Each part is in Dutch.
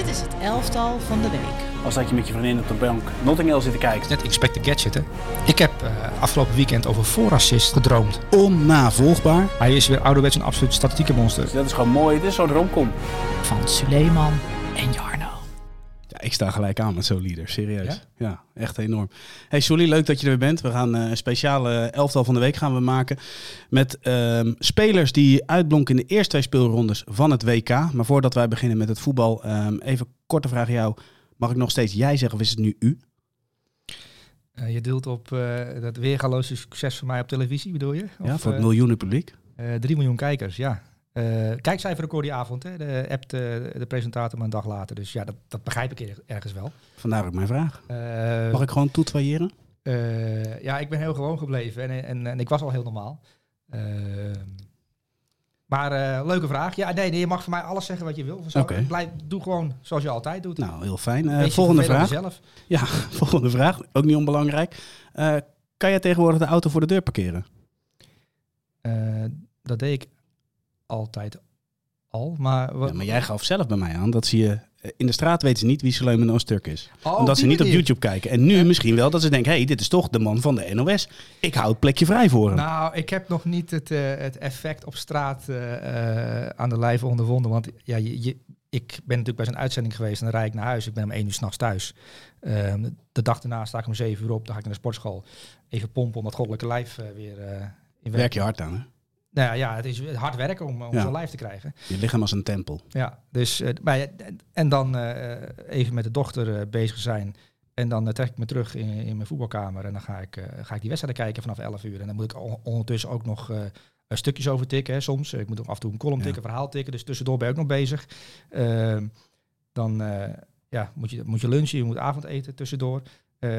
Dit is het elftal van de week. Als dat je met je vriendin op de bank Notting Hill zit te kijken. Net Inspector Gadget, hè. Ik heb uh, afgelopen weekend over voorassist gedroomd. Onnavolgbaar. Hij is weer ouderwets een absoluut statistieke monster. Dus dat is gewoon mooi. Dit is zo'n romcom. Van Suleiman en Jarno. Ja, ik sta gelijk aan met zo'n leader. Serieus. Ja? echt enorm. Hey Jolie, leuk dat je er weer bent. We gaan uh, een speciale elftal van de week gaan we maken. Met uh, spelers die uitblonken in de eerste twee speelrondes van het WK. Maar voordat wij beginnen met het voetbal, um, even korte vraag aan jou. Mag ik nog steeds jij zeggen of is het nu u? Uh, je deelt op uh, dat weergaloze succes van mij op televisie, bedoel je? Of, ja, voor het miljoenen publiek. 3 miljoen kijkers, ja. Uh, kijkcijferrecord die avond, hè? De appt de, de presentator maar een dag later. Dus ja, dat, dat begrijp ik ergens wel. Vandaar ook mijn vraag. Mag ik gewoon toetwaaieren? ja, ik ben heel gewoon gebleven en, en, en ik was al heel normaal. Maar leuke vraag. Ja, nee, nee, je mag voor mij alles zeggen wat je wil. Okay. Blijf, doe gewoon zoals je altijd doet. Nou, heel fijn. Volgende vraag. Zelf. Ja, volgende vraag. Ook niet onbelangrijk. Kan jij tegenwoordig de auto voor de deur parkeren? dat deed ik altijd al. Maar, ja, maar jij gaf zelf bij mij aan dat zie je in de straat weten ze niet wie Suleiman stuk is. Oh, Omdat ze niet manier. op YouTube kijken. En nu ja. misschien wel dat ze denken, hé, hey, dit is toch de man van de NOS. Ik hou het plekje vrij voor hem. Nou, ik heb nog niet het, uh, het effect op straat uh, uh, aan de lijve ondervonden. Want ja, je, je, ik ben natuurlijk bij zijn uitzending geweest en dan rijd ik naar huis. Ik ben om één uur s'nachts thuis. Ehm, de dag daarna sta ik om zeven uur op. Dan ga ik naar de sportschool. Even pompen om dat goddelijke lijf weer in werk. je hard aan, hè? Nou ja, het is hard werken om, om ja. zo'n lijf te krijgen. Je lichaam als een tempel. Ja, dus, uh, maar, en dan uh, even met de dochter uh, bezig zijn. En dan trek ik me terug in, in, mijn voetbalkamer. En dan ga ik, ga ik die wedstrijden kijken vanaf 11 uur. En dan moet ik ondertussen ook nog stukjes over tikken. Hè, soms. Ik moet ook af en toe een column tikken, ja. verhaal tikken. Dus tussendoor ben ik ook nog bezig. Ehm, dan ja, moet, je, moet je lunchen, je moet avondeten tussendoor. Uh,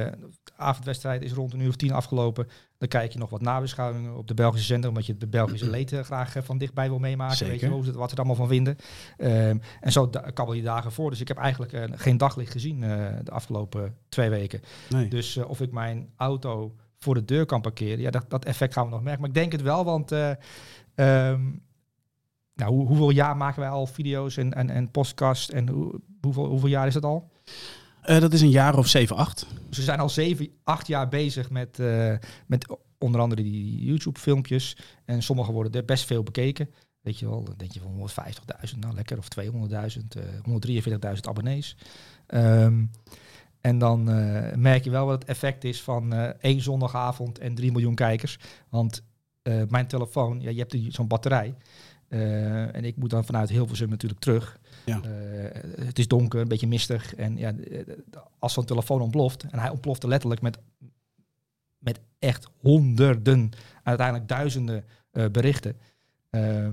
de avondwedstrijd is rond een uur of tien afgelopen. Dan kijk je nog wat nabeschouwingen op de Belgische zender, omdat je de Belgische leed uh, graag uh, van dichtbij wil meemaken. Zeker. Weet je, hoe ze, wat ze er allemaal van vinden. Ehm, en zo kabbel je dagen voor. Dus ik heb eigenlijk geen daglicht gezien de afgelopen twee weken. Nee. Dus of ik mijn auto voor de deur kan parkeren, ja, dat, dat effect gaan we nog merken. Maar ik denk het wel, want um, nou, hoe, hoeveel jaar maken wij al video's en, en, en podcast en hoe, hoeveel, hoeveel jaar is dat al? Uh, dat is een jaar of 7, 8. Dus we zijn al 7, 8 jaar bezig met, uh, met onder andere die YouTube-filmpjes. En sommige worden er best veel bekeken. Weet je wel, dan denk je van 150.000, nou lekker, of 200.000, uh, 143.000 abonnees. Um, en dan merk je wel wat het effect is van één zondagavond en 3 miljoen kijkers. Want mijn telefoon, ja, je hebt zo'n batterij. en ik moet dan vanuit Hilversum natuurlijk terug. Ja. Uh, het is donker, een beetje mistig. En ja, als zo'n telefoon ontploft, en hij ontplofte letterlijk met, met echt honderden, uiteindelijk duizenden uh, berichten. Uh,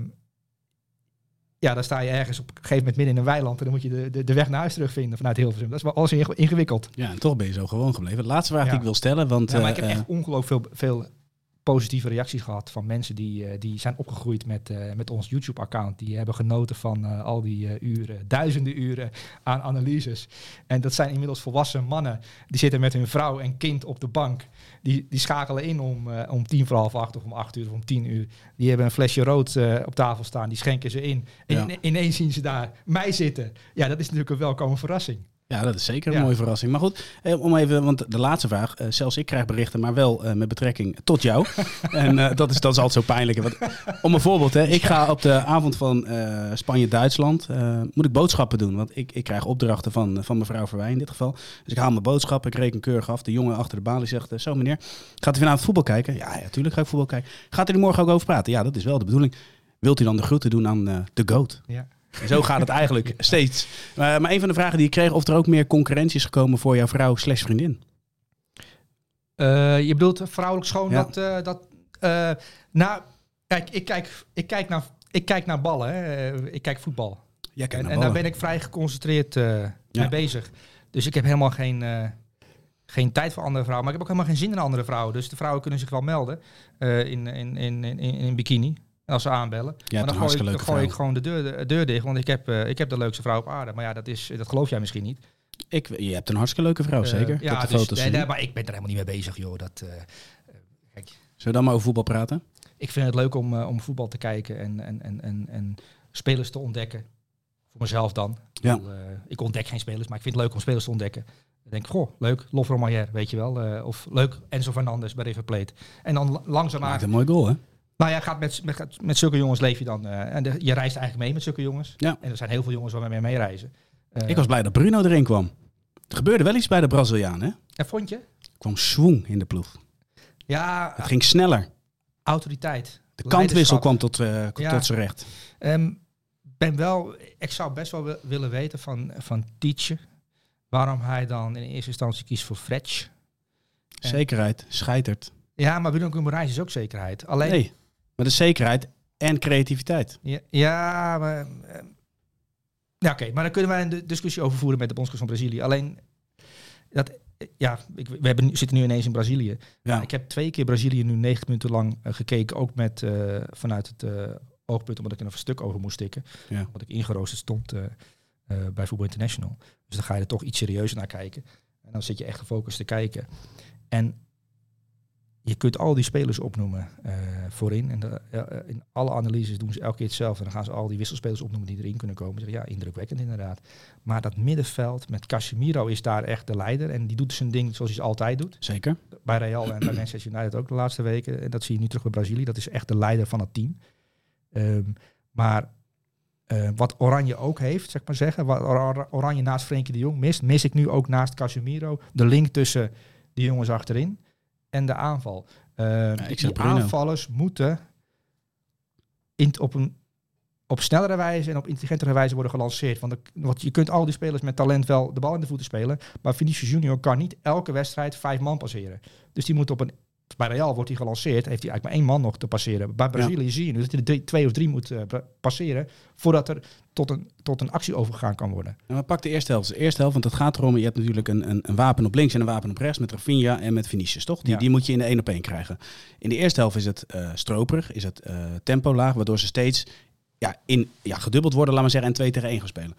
ja, dan sta je ergens op een gegeven moment midden in een weiland en dan moet je de, de, de weg naar huis terugvinden vanuit Hilversum. Dat is wel alles ingewikkeld. Ja, en toch ben je zo gewoon gebleven. laatste vraag ja. die ik wil stellen, want... Ja, maar ik heb echt ongelooflijk veel, veel positieve reacties gehad van mensen die, uh, die zijn opgegroeid met, uh, met ons YouTube-account. Die hebben genoten van uh, al die uren, duizenden uren aan analyses. En dat zijn inmiddels volwassen mannen. Die zitten met hun vrouw en kind op de bank. Die, die schakelen in om, om tien voor half acht of om acht uur of om tien uur. Die hebben een flesje rood op tafel staan. Die schenken ze in. En ja. ineens zien ze daar mij zitten. Ja, dat is natuurlijk een welkome verrassing. Ja, dat is zeker een ja. mooie verrassing. Maar goed, eh, om even, want de laatste vraag, eh, zelfs ik krijg berichten, maar wel eh, met betrekking tot jou. en dat, is, dat is altijd zo pijnlijk. Want, om een voorbeeld, hè, ik ga op de avond van Spanje-Duitsland, moet ik boodschappen doen. Want ik, ik krijg opdrachten van, van mevrouw Verwij in dit geval. Dus ik haal mijn boodschappen, ik reken keurig af. De jongen achter de balie zegt, zo meneer, gaat u vanavond voetbal kijken? Ja, ja, tuurlijk ga ik voetbal kijken. Gaat u er morgen ook over praten? Ja, dat is wel de bedoeling. Wilt u dan de groeten doen aan de GOAT? Ja. En zo gaat het eigenlijk steeds. Uh, maar een van de vragen die ik kreeg, of er ook meer concurrentie is gekomen voor jouw vrouw slash vriendin. Uh, je bedoelt vrouwelijk schoon ja. dat... Uh, dat nou, kijk, ik kijk, ik kijk, naar, ik kijk naar ballen. Hè. Ik kijk voetbal. Ja, kijk en, en daar ben ik vrij geconcentreerd ja. mee bezig. Dus ik heb helemaal geen, geen tijd voor andere vrouwen. Maar ik heb ook helemaal geen zin in andere vrouwen. Dus de vrouwen kunnen zich wel melden in, in, in, in, in bikini als ze aanbellen. Ja, maar dan gooi, ik, dan gooi ik gewoon de deur, de deur dicht, want ik heb, uh, ik heb de leukste vrouw op aarde. Maar ja, dat, is, dat geloof jij misschien niet. Ik, je hebt een hartstikke leuke vrouw, uh, zeker? Ja, dus, nee, nee, maar ik ben er helemaal niet mee bezig, joh. Dat, uh, kijk. Zullen we dan maar over voetbal praten? Ik vind het leuk om, om voetbal te kijken en, en, en, en, en spelers te ontdekken. Voor mezelf dan. Ja. Ik, bedoel, eh, ik ontdek geen spelers, maar ik vind het leuk om spelers te ontdekken. Dan denk ik, goh, leuk, Lof Romayer, weet je wel. eh, of leuk, Enzo Fernandes bij River Plate. En dan la- langzaamaan... Maakt een mooi goal, hè? Nou ja, gaat met, met, met zulke jongens leef je dan... eh, en de- je reist eigenlijk mee met zulke jongens. Ja. En er zijn heel veel jongens waar we mee meereizen. Eh, Ik was blij dat Bruno erin kwam. Er gebeurde wel iets bij de Braziliaan, hè? En vond je? Er kwam swing in de ploeg. Ja, Het ging sneller. autoriteit. De kantwissel kwam tot, Ja. tot zijn recht. Ehm, ben wel, ik zou best wel wi- willen weten van, van Tietje. Waarom hij dan in eerste instantie kiest voor Fretch. Zekerheid, scheitert. Ja, maar Bruno Guimaraes is ook zekerheid. Alleen, Nee, maar de zekerheid en creativiteit. ja, ja, maar... ehm, ja, oké, maar dan kunnen wij een di- discussie over voeren met de bondscoach van Brazilië. Alleen, dat, eh, ja, ik, we hebben, zitten nu ineens in Brazilië. Ja. Ik heb twee keer Brazilië nu 90 minuten lang eh, gekeken. Ook met, eh, vanuit het eh, oogpunt omdat ik er nog een stuk over moest stikken. Ja. Wat ik ingeroosterd stond eh, eh, bij Voetbal International. Dus dan ga je er toch iets serieuzer naar kijken. En dan zit je echt gefocust te kijken. En je kunt al die spelers opnoemen eh, voorin. En de, ja, eh, in alle analyses doen ze elke keer hetzelfde. En dan gaan ze al die wisselspelers opnoemen die erin kunnen komen. Zeggen, ja, indrukwekkend inderdaad. Maar dat middenveld met Casemiro is daar echt de leider. En die doet zijn ding zoals hij ze altijd doet Zeker. bij Real en bij Manchester United ook de laatste weken. En dat zie je nu terug bij Brazilië. Dat is echt de leider van het team. Ehm, maar eh, wat Oranje ook heeft, zeg maar zeggen, wat Or- Oranje naast Frenkie de Jong mist, mis ik nu ook naast Casemiro. De link tussen die jongens achterin en de aanval. Ik zeg die aanvallers moeten in, op een op snellere wijze en op intelligentere wijze worden gelanceerd. Want, de- want je kunt al die spelers met talent wel de bal in de voeten spelen. Maar Vinicius Junior kan niet elke wedstrijd vijf man passeren. Dus die moet op een. Bij Real wordt hij gelanceerd, heeft hij eigenlijk maar één man nog te passeren. Bij Brazilië zie je nu dat hij er drie- twee of drie moet eh, pa- passeren voordat er tot een, tot een actie overgegaan kan worden. Nou, maar pak de eerste helft. De eerste helft, want het gaat erom, je hebt natuurlijk een, een, een wapen op links en een wapen op rechts met Rafinha en met Vinicius, toch? Die, Ja. die moet je in de één op één krijgen. In de eerste helft is het eh stroperig, is het eh, tempo laag, waardoor ze steeds ja, in, ja, gedubbeld worden, laat maar zeggen, en twee tegen één gaan spelen.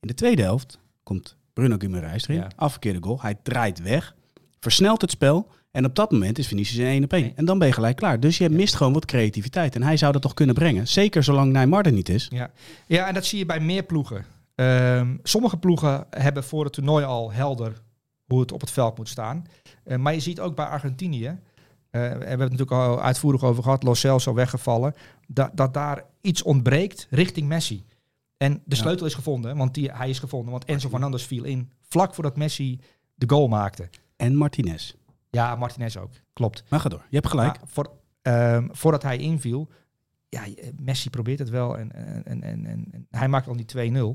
In de tweede helft komt Bruno Guimaraes erin, Ja. afgekeerde goal. Hij draait weg, versnelt het spel en op dat moment is Vinicius in één op één. Nee. En dan ben je gelijk klaar. Dus je mist gewoon wat creativiteit. En hij zou dat toch kunnen brengen. Zeker zolang Neymar er niet is. Ja, ja en dat zie je bij meer ploegen. Ehm, sommige ploegen hebben voor het toernooi al helder hoe het op het veld moet staan. Eh, maar je ziet ook bij Argentinië, eh, we hebben het natuurlijk al uitvoerig over gehad, Lo Celso weggevallen, dat, dat daar iets ontbreekt richting Messi. En de Ja. sleutel is gevonden, want die, hij is gevonden, want Enzo Fernandez viel in vlak voordat Messi de goal maakte. En Martinez. Ja, Martinez ook, klopt. Maar ga door. Je hebt gelijk. Voor, ehm, voordat hij inviel, ja, Messi probeert het wel en, en, en, en, en hij maakt al die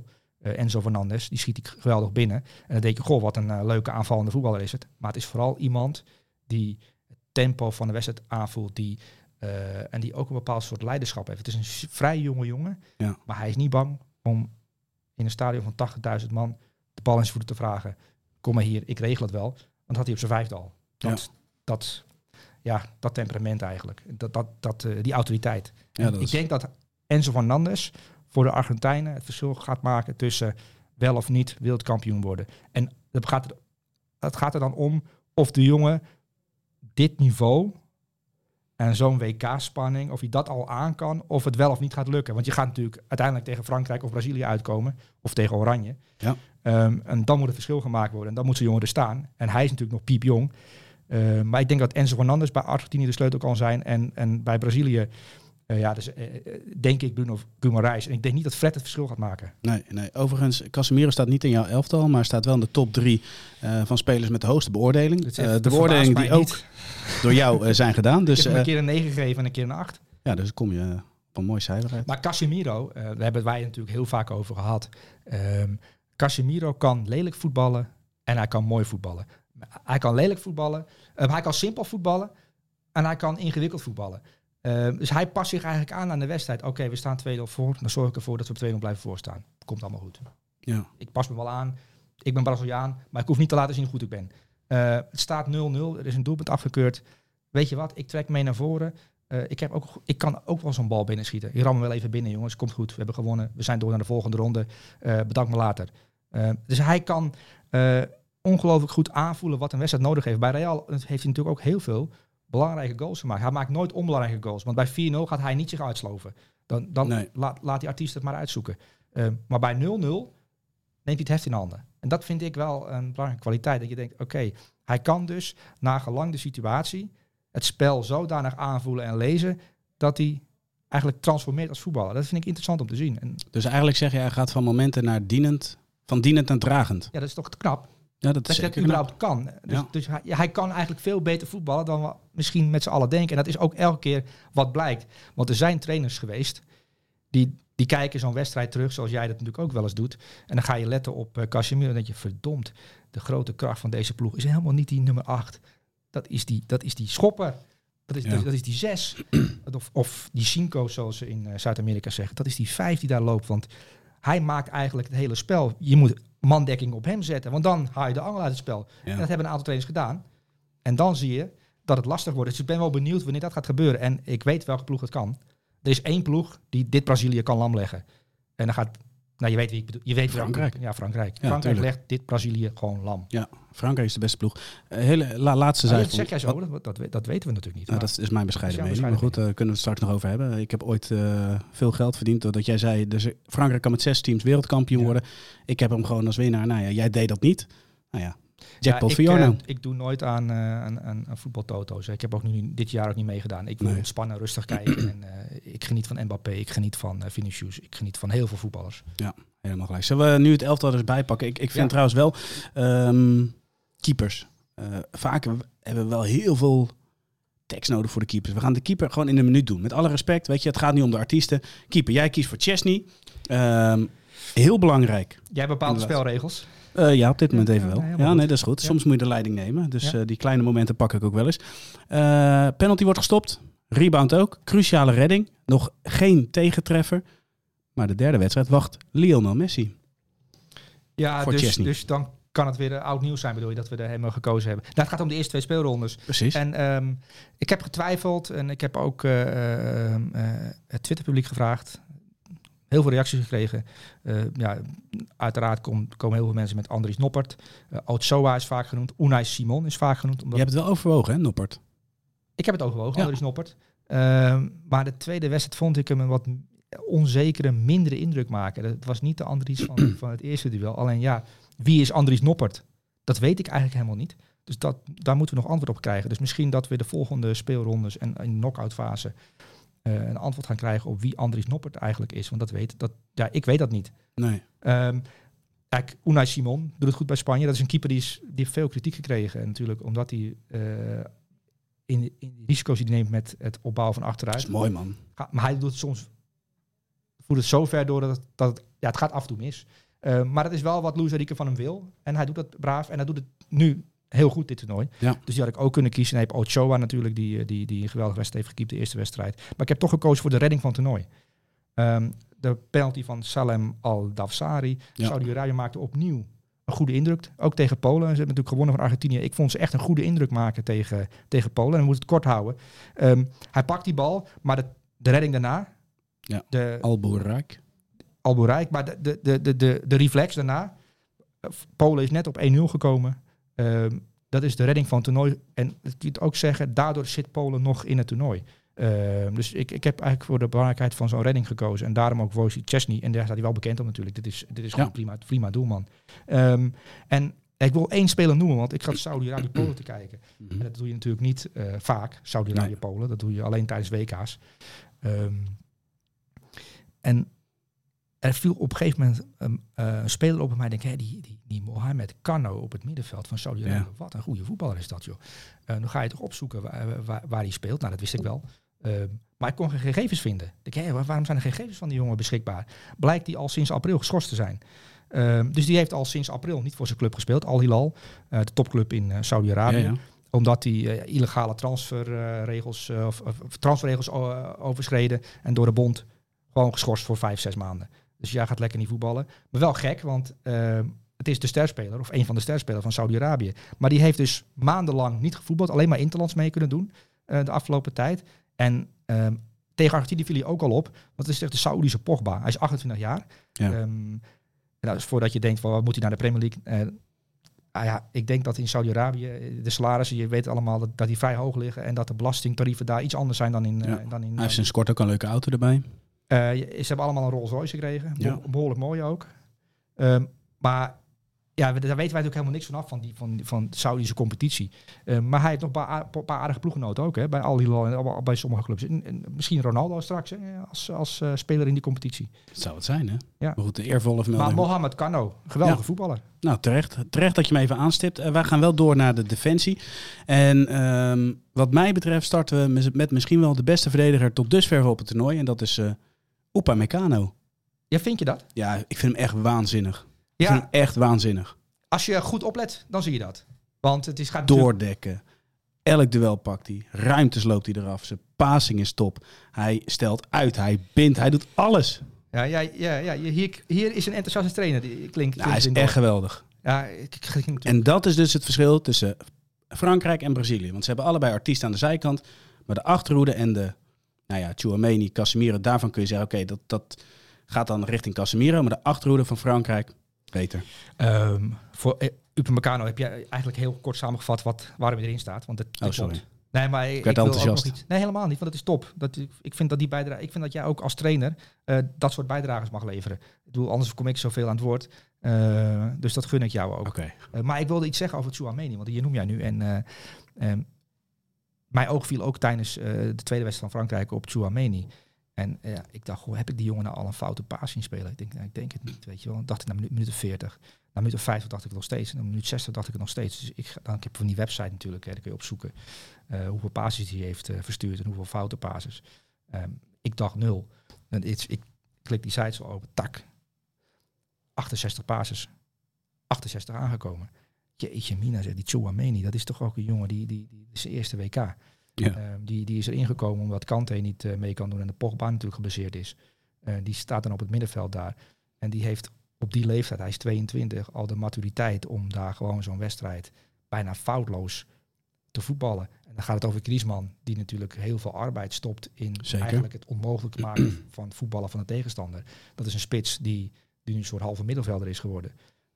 2-0. eh, Enzo Fernandes, die schiet ik geweldig binnen. En dan denk je, goh, wat een eh, leuke aanvallende voetballer is het. Maar het is vooral iemand die het tempo van de wedstrijd aanvoelt, die, eh, en die ook een bepaald soort leiderschap heeft. Het is een vrij jonge jongen, Ja. maar hij is niet bang om in een stadion van 80.000 man de bal in zijn voeten te vragen. Kom maar hier, ik regel het wel. Want dat had hij op zijn vijfde al. Dat, dat, ja, dat temperament eigenlijk. Dat, dat, dat, eh, die autoriteit. Ja, dat ik is- denk dat Enzo Fernandes voor de Argentijnen het verschil gaat maken tussen wel of niet wereldkampioen worden. En het gaat, er, het gaat er dan om of de jongen dit niveau en zo'n WK-spanning, of hij dat al aan kan, of het wel of niet gaat lukken. Want je gaat natuurlijk uiteindelijk tegen Frankrijk of Brazilië uitkomen, of tegen Oranje. Ja. Ehm, en dan moet het verschil gemaakt worden. En dan moet zo'n jongen er staan. En hij is natuurlijk nog piepjong. Uh, maar ik denk dat Enzo Fernandes bij Argentinië de sleutel kan zijn. En, en bij Brazilië, uh, ja, dus, uh, denk ik Bruno Guimaraes. En ik denk niet dat Fred het verschil gaat maken. Nee, nee. Overigens, Casemiro staat niet in jouw elftal, maar staat wel in de top drie van spelers met de hoogste beoordeling. De beoordeling die ook door jou zijn gedaan. Dus, ik heb hem een keer een 9 gegeven en een keer een 8. Ja, dus kom je op een mooi cijfer uit. Maar Casemiro, daar hebben wij natuurlijk heel vaak over gehad. Um, Casemiro kan lelijk voetballen en hij kan mooi voetballen. Hij kan lelijk voetballen, uh, hij kan simpel voetballen en hij kan ingewikkeld voetballen. Uh, dus hij past zich eigenlijk aan aan de wedstrijd. Oké, okay, we staan 2-0 voor, dan zorg ik ervoor dat we op 2-0 blijven voorstaan. Komt allemaal goed. Ja. Ik pas me wel aan, ik ben Braziliaan, maar ik hoef niet te laten zien hoe goed ik ben. Uh, het staat 0-0, er is een doelpunt afgekeurd. Weet je wat, ik trek mee naar voren. Uh, ik, heb ook, ik kan ook wel zo'n bal binnenschieten. Ik ram hem wel even binnen, jongens. Komt goed. We hebben gewonnen. We zijn door naar de volgende ronde. Bedankt me later. Dus hij kan ongelooflijk goed aanvoelen wat een wedstrijd nodig heeft. Bij Real heeft hij natuurlijk ook heel veel belangrijke goals gemaakt. Hij maakt nooit onbelangrijke goals. Want bij 4-0 gaat hij niet zich uitsloven. Dan, dan Nee. laat, laat die artiest het maar uitzoeken. Uh, maar bij 0-0 hij het heft in handen. En dat vind ik wel een belangrijke kwaliteit. Dat je denkt, oké, hij kan dus na gelang de situatie het spel zodanig aanvoelen en lezen dat hij eigenlijk transformeert als voetballer. Dat vind ik interessant om te zien. En Dus eigenlijk zeg je, hij gaat van momenten naar dienend, van dienend naar dragend. ja, dat is toch knap. Ja, dat is Dat zeker überhaupt kan. Dus, Ja. dus hij, hij kan eigenlijk veel beter voetballen dan we misschien met z'n allen denken. En dat is ook elke keer wat blijkt. Want er zijn trainers geweest die, die kijken zo'n wedstrijd terug, zoals jij dat natuurlijk ook wel eens doet. En dan ga je letten op uh, Casemiro en denk je, verdomd, de grote kracht van deze ploeg is helemaal niet die nummer 8. Dat is die, dat is die schopper. Dat is, Ja. dat, dat is die 6. of, of die cinco, zoals ze in eh, Zuid-Amerika zeggen. Dat is die 5 die daar loopt. Want hij maakt eigenlijk het hele spel. Je moet mandekking op hem zetten, want dan haal je de angel uit het spel. Ja. En dat hebben een aantal trainers gedaan. En dan zie je dat het lastig wordt. Dus ik ben wel benieuwd wanneer dat gaat gebeuren. En ik weet welke ploeg het kan. Er is één ploeg die dit Brazilië kan lamleggen. En dan gaat... Nou, je weet wie ik bedoel. Je weet Frankrijk. Ja, Frankrijk. Ja, Frankrijk tuurlijk. legt dit Brazilië gewoon lam. Ja, Frankrijk is de beste ploeg. Eh, hele la- laatste zijsprong. dat zeg jij zo, dat, dat, we- dat weten we natuurlijk niet. Nou, dat is mijn bescheiden Dat mening. Maar goed, daar kunnen we het straks nog over hebben. Ik heb ooit eh, veel geld verdiend doordat jij zei... Dus Frankrijk kan met zes teams wereldkampioen Ja. worden. Ik heb hem gewoon als winnaar. Nou ja, jij deed dat niet. Nou ja, Ja, ik, eh, ik doe nooit aan, eh aan, aan, aan voetbaltoto's. Ik heb ook nu dit jaar ook niet meegedaan. Ik wil Nee. ontspannen, rustig kijken. en, eh, ik geniet van Mbappé, ik geniet van uh, Vinicius, ik geniet van heel veel voetballers. Helemaal gelijk. Zullen we nu het elftal eens bijpakken? Ik, ik vind Ja. trouwens wel... ehm, keepers. Vaak hebben we wel heel veel tekst nodig voor de keepers. We gaan de keeper gewoon in een minuut doen. Met alle respect, weet je, het gaat nu om de artiesten. Keeper, jij kiest voor Chesney. Ehm, heel belangrijk. Jij bepaalt de spelregels. Eh, ja, op dit moment even wel. Ja, nee, dat is goed. Soms moet je de leiding nemen. Dus eh, die kleine momenten pak ik ook wel eens. Eh, penalty wordt gestopt. Rebound ook. Cruciale redding. Nog geen tegentreffer. Maar de derde wedstrijd wacht Lionel Messi. Ja, Voor dus, Chesney. dus dan kan het weer oud nieuws zijn, bedoel je, dat we er helemaal gekozen hebben. Nou, het gaat om de eerste twee speelrondes. Precies. En ehm, ik heb getwijfeld en ik heb ook eh, eh, het Twitterpubliek gevraagd. Heel veel reacties gekregen. Eh, ja, uiteraard kom- komen heel veel mensen met Andries Noppert. Uh, Ochoa is vaak genoemd. Unai Simon is vaak genoemd. Omdat Je hebt het wel overwogen, hè, Noppert? Ik heb het overwogen, Ja. Andries Noppert. Ehm, maar de tweede wedstrijd vond ik hem een wat onzekere, mindere indruk maken. Het was niet de Andries van, van het eerste duel. Alleen ja, wie is Andries Noppert? Dat weet ik eigenlijk helemaal niet. Dus dat, daar moeten we nog antwoord op krijgen. Dus misschien dat we de volgende speelrondes en in de knock-out fase eh, een antwoord gaan krijgen op wie Andries Noppert eigenlijk is. Want dat weet, dat, ja, ik weet dat niet. Nee. Ehm kijk, Unai Simon doet het goed bij Spanje. Dat is een keeper die, is, die heeft veel kritiek gekregen. En natuurlijk omdat hij eh, in, in de risico's die hij neemt met het opbouwen van Dat achteruit. is mooi, man. Maar hij doet het soms voert het zo ver door dat, het, dat het, ja, het gaat af en toe mis. Eh, maar dat is wel wat Luis Enrique van hem wil. En hij doet dat braaf. En hij doet het nu heel goed, dit toernooi. Ja. Dus die had ik ook kunnen kiezen. En hij heeft Ochoa natuurlijk, die, eh, die, die een geweldige wedstrijd heeft gekiept, de eerste wedstrijd. Maar ik heb toch gekozen voor de redding van het toernooi. Ehm, de penalty van Salem Al-Dafsari. Ja. Saudi-Arabië maakte opnieuw een goede indruk. Ook tegen Polen. Ze hebben natuurlijk gewonnen van Argentinië. Ik vond ze echt een goede indruk maken tegen, tegen Polen. En we moeten het kort houden. Ehm, hij pakt die bal, maar de, de redding daarna... Ja. De, Alboerijk. al bereikt. Maar de, de, de, de, de, de reflex daarna. eh, Polen is net op 1-0 gekomen. Ehm, dat is de redding van het toernooi. En ik moet ook zeggen, daardoor zit Polen nog in het toernooi. Ehm, dus ik, ik heb eigenlijk voor de belangrijkheid van zo'n redding gekozen. En daarom ook Wojciech Chesney. En daar staat hij wel bekend om natuurlijk. Dit is, dit is gewoon Ja. prima, prima doelman. Ehm, en ik wil één speler noemen, want ik ga Saudi-Arabië Polen te kijken. Mhm. En dat doe je natuurlijk niet eh, vaak, Saudi-Arabië Polen. Dat doe je alleen tijdens WK's. En er viel op een gegeven moment een eh, een speler op mij denk, hé, die, die, die Mohamed Kano op het middenveld van Saudi-Arabië. Ja. Wat een goede voetballer is dat, joh. Eh, dan ga je toch opzoeken waar, waar, waar hij speelt. Nou, dat wist ik wel. Ehm, maar ik kon geen gegevens vinden. Ik denk, hé, waar- waarom zijn er gegevens van die jongen beschikbaar? Blijkt die al sinds april geschorst te zijn. Ehm, dus die heeft al sinds april niet voor zijn club gespeeld. Al Hilal, eh, de topclub in eh, Saudi-Arabië Ja, ja. omdat hij eh, illegale transferregels eh, of, of transferregels eh, overschreden en door de bond gewoon geschorst voor vijf, zes maanden. Dus jij gaat lekker niet voetballen. Maar wel gek, want eh, het is de sterspeler of een van de sterspelers van Saudi-Arabië. Maar die heeft dus maandenlang niet gevoetbald, alleen maar interlands mee kunnen doen eh, de afgelopen tijd. En ehm, tegen Argentinië viel hij ook al op, want het is echt de Saoedische Pogba. Hij is 28 jaar. Ja. Ehm, dat is voordat je denkt van wat moet hij naar de Premier League? Eh, ah ja, ik denk dat in Saudi-Arabië eh, de salarissen, je weet allemaal dat, dat die vrij hoog liggen en dat de belastingtarieven daar iets anders zijn dan in. Ja. dan in Hij heeft sinds kort ook een leuke auto erbij. Eh, ze hebben allemaal een Rolls Royce gekregen, Ja. Behoorlijk mooi ook. Ehm, maar ja, we- daar weten wij natuurlijk helemaal niks vanaf van, die, van, van Saudische competitie. Eh, maar hij heeft nog een paar, paar aardige ploeggenoten ook, hè, bij Al Hilal bij sommige clubs. En, en misschien Ronaldo straks, hè, als, als eh, speler in die competitie. Dat zou het zijn, hè? Ja. Maar goed, de eervolle Maar vermelding. Mohamed Kano, geweldige Ja. voetballer. Nou, terecht. Terecht dat je me even aanstipt. Eh, wij gaan wel door naar de defensie. En ehm, wat mij betreft starten we mis- met misschien wel de beste verdediger tot dusver op het toernooi. En dat is Opa Meccano. Ja, vind je dat? Ja, ik vind hem echt waanzinnig. Ik vind Ja, hem echt waanzinnig. als je goed oplet, dan zie je dat. Want het is, gaat Doordekken. Elk duel pakt hij. Ruimtes loopt hij eraf. Zijn passing is top. Hij stelt uit. Hij bindt. Hij doet alles. Ja, ja, ja, ja hier, hier is een enthousiaste trainer. Die klinkt, Nou, hij is echt geweldig. Ja, ik, ik, ik- ik- En dat is dus het verschil tussen Frankrijk en Brazilië. Want ze hebben allebei artiesten aan de zijkant. Maar de achterhoede en de, nou ja, Chouameni, Casemiro, daarvan kun je zeggen, oké, dat, dat gaat dan richting Casemiro. Maar de achterhoede van Frankrijk, beter. Ehm, voor uh, Upamecano heb jij eigenlijk heel kort samengevat wat, waarom hij erin staat. Want het, Oh, sorry. Nee, maar ik, wil ook enthousiast. nog iets. Nee, helemaal niet, want het is top. Dat, ik- ik vind dat die bijdrage, ik vind dat jij ook als trainer eh, dat soort bijdragers mag leveren. Ik bedoel, anders kom ik zoveel aan het woord. Eh, dus dat gun ik jou ook. Oké. Eh, maar ik wilde iets zeggen over Chouameni, want die noem jij nu. En eh, ehm, mijn oog viel ook tijdens eh, de tweede wedstrijd van Frankrijk op Chouameni. En ja, ik dacht, goh, heb ik die jongen nou al een foute paas zien spelen? Ik denk, nou, ik denk het niet, weet je wel. dacht ik na minuut, minuut 40. Na minuut 50 dacht ik nog steeds. En na minuut 60 dacht ik het nog steeds. Dus ik, dan, ik heb van die website natuurlijk, hè, daar kun je opzoeken eh, hoeveel passes hij heeft verstuurd en hoeveel foute passes. Ehm, ik dacht nul. En iets, ik klik die site zo open, tak. 68 passes. 68 aangekomen. Jeetje mina, zegt die Chouameni, dat is toch ook een jongen die, die, die is zijn eerste WK. Ja. Ehm, die, die is er ingekomen omdat Kante niet eh, mee kan doen en de Pogba natuurlijk gebaseerd is. Eh, die staat dan op het middenveld daar. En die heeft op die leeftijd, hij is 22, al de maturiteit om daar gewoon zo'n wedstrijd bijna foutloos te voetballen. En dan gaat het over Griezmann, die natuurlijk heel veel arbeid stopt in Zeker. eigenlijk het onmogelijk maken van voetballen van de tegenstander. Dat is een spits die, die nu een soort halve middenvelder is geworden.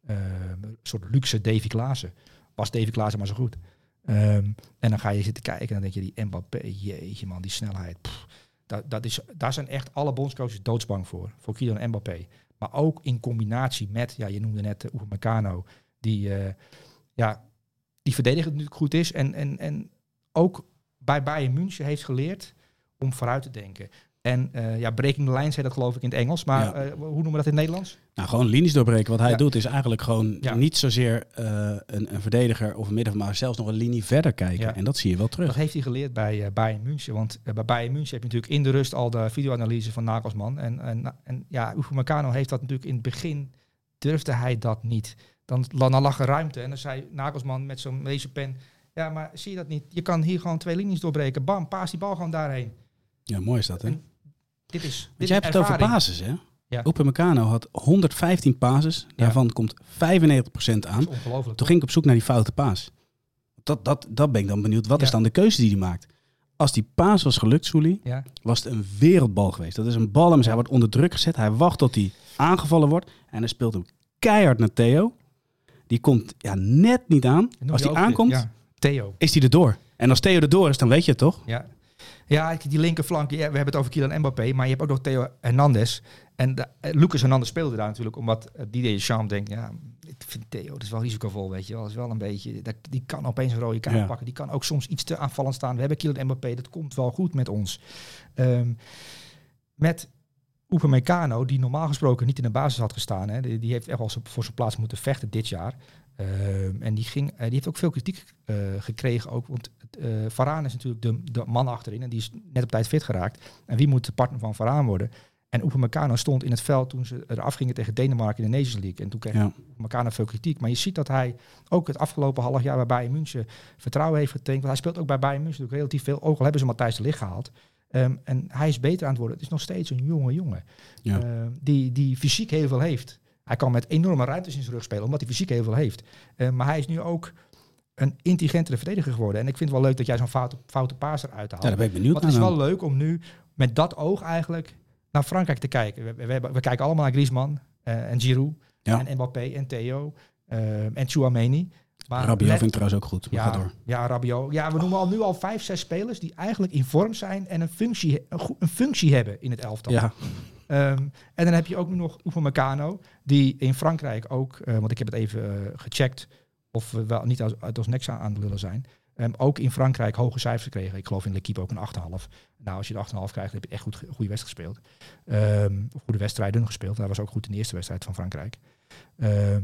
Ehm, een soort luxe Davy Klaassen. Was Davy Klaassen maar zo goed. Ehm, en dan ga je zitten kijken en dan denk je, die Mbappé, jeetje man, die snelheid. pff, dat, dat is, daar zijn echt alle bondscoaches doodsbang voor. Voor Kylian Mbappé. Maar ook in combinatie met, ja, je noemde net uh, Upamecano, die, eh, ja, die verdedigend natuurlijk goed is. En, en, en ook bij Bayern München heeft geleerd om vooruit te denken. En eh, ja, breaking the lines heet dat geloof ik in het Engels. Maar Ja. hoe noemen we dat in het Nederlands? Nou, gewoon linies doorbreken. Wat hij Ja. doet is eigenlijk gewoon Ja. niet zozeer eh, een, een verdediger of een middenvelder, maar zelfs nog een linie verder kijken. Ja. En dat zie je wel Dat terug. heeft hij geleerd bij eh, Bayern München. Want eh, bij Bayern München heb je natuurlijk in de rust al de videoanalyse van Nagelsman. En, en, en ja, Upamecano heeft dat natuurlijk in het begin, durfde hij dat niet. Dan, dan lag er ruimte en dan zei Nagelsman met zo'n pen. Ja, maar zie je dat niet? Je kan hier gewoon twee linies doorbreken. Bam, paas die bal gewoon daarheen. Ja, mooi is dat, hè? En Dit is, dit Want jij is hebt het over basis, hè? Ja. Upamecano had 115 pases. Daarvan komt 95% aan. Ongelooflijk. Toen ging ik op zoek naar die foute paas. Dat, dat, dat ben ik dan benieuwd. Wat Ja. is dan de keuze die hij maakt? Als die paas was gelukt, Soelie, Ja, was het een wereldbal geweest. Dat is een bal, maar hij wordt onder druk gezet. Hij wacht tot hij aangevallen wordt. En hij speelt hem keihard naar Theo. Die komt ja, net niet aan. Als ook- aankomt, Theo. is hij erdoor. En als Theo erdoor is, dan weet je het toch? Ja. Ja, die linkerflank, ja, we hebben het over Kylian Mbappé, maar je hebt ook nog Theo Hernandez. En de, eh, Lucas Hernandez speelde daar natuurlijk, omdat uh, Didier Deschamps denkt, ja, ik vind Theo, dat is wel risicovol, weet je wel. Dat is wel een beetje, dat, die kan opeens een rode kaart Ja. pakken. Die kan ook soms iets te aanvallend staan. We hebben Kylian Mbappé, dat komt wel goed met ons. Ehm, met Upamecano, die normaal gesproken niet in de basis had gestaan, hè, die, die heeft echt wel voor zijn plaats moeten vechten dit jaar. Ehm, en die, ging, eh, die heeft ook veel kritiek eh, gekregen. Ook, want eh Varaan is natuurlijk de, de man achterin. En die is net op tijd fit geraakt. En wie moet de partner van Varaan worden? En Upamecano stond in het veld toen ze eraf gingen tegen Denemarken in de Nations League. En toen kreeg Ja. Upamecano veel kritiek. Maar je ziet dat hij ook het afgelopen half jaar bij Bayern München vertrouwen heeft getankt. Want hij speelt ook bij Bayern München natuurlijk relatief veel. Ook al hebben ze Matthijs de Ligt gehaald. Ehm, en hij is beter aan het worden. Het is nog steeds een jonge jongen. Ja. Ehm, die, die fysiek heel veel heeft. Hij kan met enorme ruimtes in zijn rug spelen, omdat hij fysiek heel veel heeft. Eh, maar hij is nu ook een intelligentere verdediger geworden. En ik vind het wel leuk dat jij zo'n foute, foute paas eruit haalt. Ja, daar ben ik benieuwd Want het is naar. wel leuk om nu met dat oog eigenlijk naar Frankrijk te kijken. We, we, kijken allemaal naar Griezmann eh, en Giroud Ja. en Mbappé en Theo eh, en Chouameni. Maar Rabiot vind ik trouwens ook goed. Maar ga ja, door. ja, Rabiot. Ja, we noemen al nu al vijf, zes spelers die eigenlijk in vorm zijn en een functie, een, functie hebben in het elftal. Ja, Ehm, en dan heb je ook nu nog Upamecano, die in Frankrijk ook, eh, want ik heb het even gecheckt of we wel niet als, uit ons nek aan aan het lullen zijn, ehm, ook in Frankrijk hoge cijfers gekregen. Ik geloof in L'Equipe ook een 8,5. Nou, als je de 8,5 krijgt, dan heb je echt goed, goede wedstrijd gespeeld. Ehm, of goede wedstrijden gespeeld. Hij was ook goed in de eerste wedstrijd van Frankrijk. Ehm,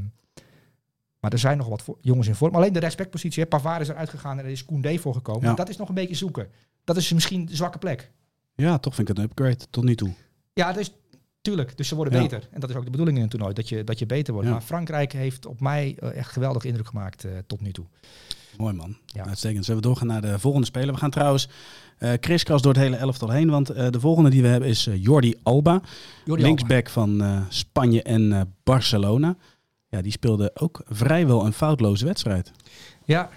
maar er zijn nog wat jongens in vorm. Alleen de respectpositie. hè. Pavard is eruit gegaan en er is Koundé voor gekomen. Ja. Dat is nog een beetje zoeken. Dat is misschien de zwakke plek. ja, toch vind ik het een upgrade tot nu toe. Ja, dus tuurlijk. Dus ze worden Ja. beter. En dat is ook de bedoeling in een toernooi, dat je, dat je beter wordt. Ja. Maar Frankrijk heeft op mij eh, echt geweldig indruk gemaakt eh, tot nu toe. Mooi man. Ja. Uitstekend. Zullen we doorgaan naar de volgende speler? We gaan trouwens eh kriskras door het hele elftal heen. Want eh, de volgende die we hebben is eh, Jordi Alba. Jordi linksback van Spanje en Barcelona. Ja, die speelde ook vrijwel een foutloze wedstrijd. Ja.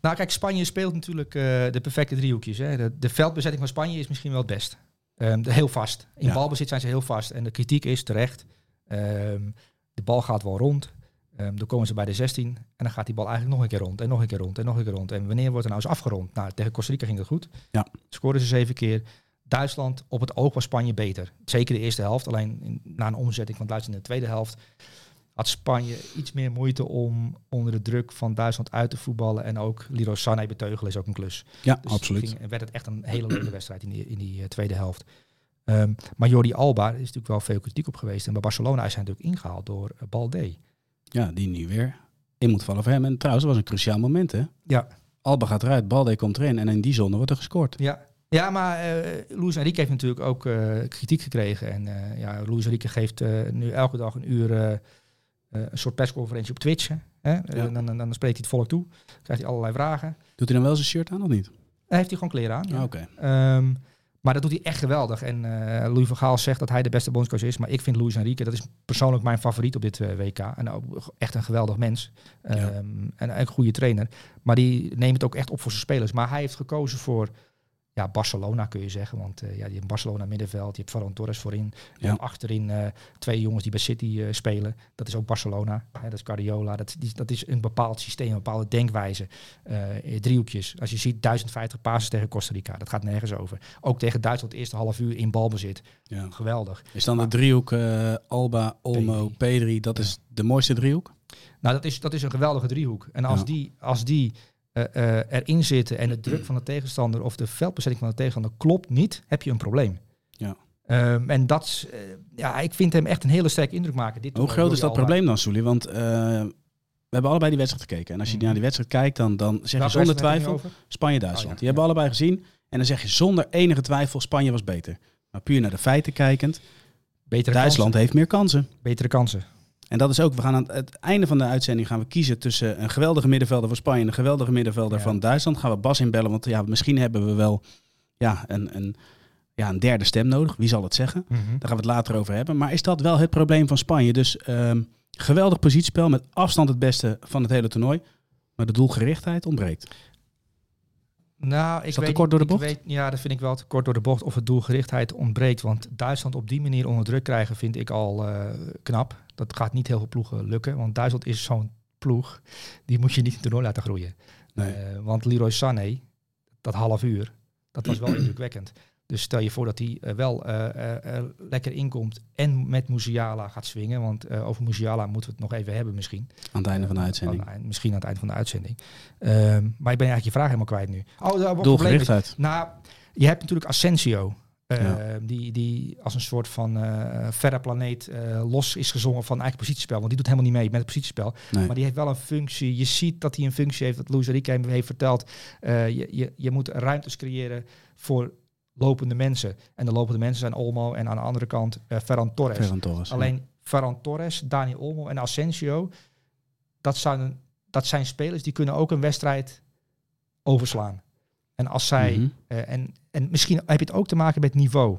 Nou, kijk, Spanje speelt natuurlijk de perfecte driehoekjes. Hè. De, de veldbezetting van Spanje is misschien wel het best. Ehm, heel vast. In Ja. balbezit zijn ze heel vast. En de kritiek is terecht. Ehm, de bal gaat wel rond. Ehm, dan komen ze bij de 16. En dan gaat die bal eigenlijk nog een keer rond. En nog een keer rond. En nog een keer rond. En wanneer wordt er nou eens afgerond? Nou, tegen Costa Rica ging dat goed. Ja. Scoorden ze zeven keer. Duitsland, op het oog was Spanje beter. Zeker de eerste helft. Alleen in- na een omzetting van Duitsland in de tweede helft had Spanje iets meer moeite om onder de druk van Duitsland uit te voetballen. En ook Leroy Sané beteugelen is ook een klus. Ja, Dus absoluut. Ging, werd het echt een hele leuke wedstrijd in die, in die eh, tweede helft. Ehm, maar Jordi Alba is natuurlijk wel veel kritiek op geweest. En bij Barcelona is hij natuurlijk ingehaald door uh, Balde. Ja, die nu weer in moet vallen voor hem. En trouwens, dat was een cruciaal moment hè. Ja. Alba gaat eruit, Balde komt erin en in die zone wordt er gescoord. Ja, ja maar eh Luis Enrique heeft natuurlijk ook eh, kritiek gekregen. En eh ja, Luis Enrique geeft nu elke dag een uur een soort persconferentie op Twitch. Hè? Ja. dan, dan, dan spreekt hij het volk toe. Krijgt hij allerlei vragen. Doet hij dan wel zijn shirt aan of niet? En heeft hij gewoon kleren aan. ja. Ah, Oké. Ehm, maar dat doet hij echt geweldig. En eh Louis van Gaal zegt dat hij de beste bondscoach is. Maar ik vind Luis Enrique, dat is persoonlijk mijn favoriet op dit eh, WK. En ook echt een geweldig mens. Ehm, Ja. En een goede trainer. Maar die neemt het ook echt op voor zijn spelers. Maar hij heeft gekozen voor ja, Barcelona, kun je zeggen. Want eh, ja, je hebt Barcelona middenveld. Je hebt Ferran Torres voorin. Ja. hebt achterin eh, twee jongens die bij City eh, spelen. Dat is ook Barcelona. Hè, dat is Guardiola. Dat, die, dat is een bepaald systeem, een bepaalde denkwijze. Eh, driehoekjes. Als je ziet 1050 passes tegen Costa Rica. Dat gaat nergens over. Ook tegen Duitsland eerste half uur in balbezit. Ja. Geweldig. Is dan de driehoek eh, Alba, Olmo, Pedri, dat is de mooiste driehoek? Nou, dat is, dat is een geweldige driehoek. En als Ja. die, als die eh, eh, erin zitten en de druk van de tegenstander of de veldbezetting van de tegenstander klopt niet, heb je een probleem. Ja. Ehm, en dat, is, eh, ja, ik vind hem echt een hele sterke indruk maken. Dit Hoe groot is dat probleem dan, Soelie? Want we hebben allebei die wedstrijd gekeken. En als je Mhm. naar die wedstrijd kijkt, dan, dan zeg je zonder twijfel? Spanje-Duitsland. Oh, ja, Die hebben we allebei gezien. En dan zeg je zonder enige twijfel Spanje was beter. Maar puur naar de feiten kijkend, Betere Duitsland kansen. heeft meer kansen. Betere kansen. En dat is ook, we gaan aan het einde van de uitzending gaan we kiezen tussen een geweldige middenvelder van Spanje en een geweldige middenvelder Ja. van Duitsland. Gaan we Bas inbellen, want ja, misschien hebben we wel ja, een, een, ja, een derde stem nodig. Wie zal het zeggen? Daar gaan we het later over hebben. Maar is dat wel het probleem van Spanje? Dus ehm, geweldig positiespel, met afstand het beste van het hele toernooi. Maar de doelgerichtheid ontbreekt. Nou, ik Is dat weet, te kort door de ik bocht? Weet, ja, dat vind ik wel te kort door de bocht. Of het doelgerichtheid ontbreekt. Want Duitsland op die manier onder druk krijgen vind ik al eh, knap. Dat gaat niet heel veel ploegen lukken. Want Duitsland is zo'n ploeg. Die moet je niet in toernooi laten groeien. Nee. Eh, want Leroy Sané, dat half uur, dat was wel indrukwekkend. Dus stel je voor dat hij eh, wel eh, eh, lekker inkomt en met Musiala gaat swingen. Want over Musiala moeten we het nog even hebben misschien. Aan het einde van de uitzending. Misschien aan het eind van de uitzending. Ehm, maar ik ben eigenlijk je vraag helemaal kwijt nu. Oh, Doelgerichtheid. nou, je hebt natuurlijk Asensio. eh, Ja. die, die als een soort van verre planeet los is gezongen van eigen positiespel. Want die doet helemaal niet mee met het positiespel. Nee. Maar die heeft wel een functie. Je ziet dat hij een functie heeft, dat Luis hem heeft verteld. Je, je, je moet ruimtes creëren voor lopende mensen. En de lopende mensen zijn Olmo en aan de andere kant eh Ferran Torres. Ferran Torres. Alleen Ferran Torres, Dani Olmo en Asensio, dat zijn, dat zijn spelers die kunnen ook een wedstrijd overslaan. En als zij, Mhm. eh, en, en misschien heb je het ook te maken met niveau.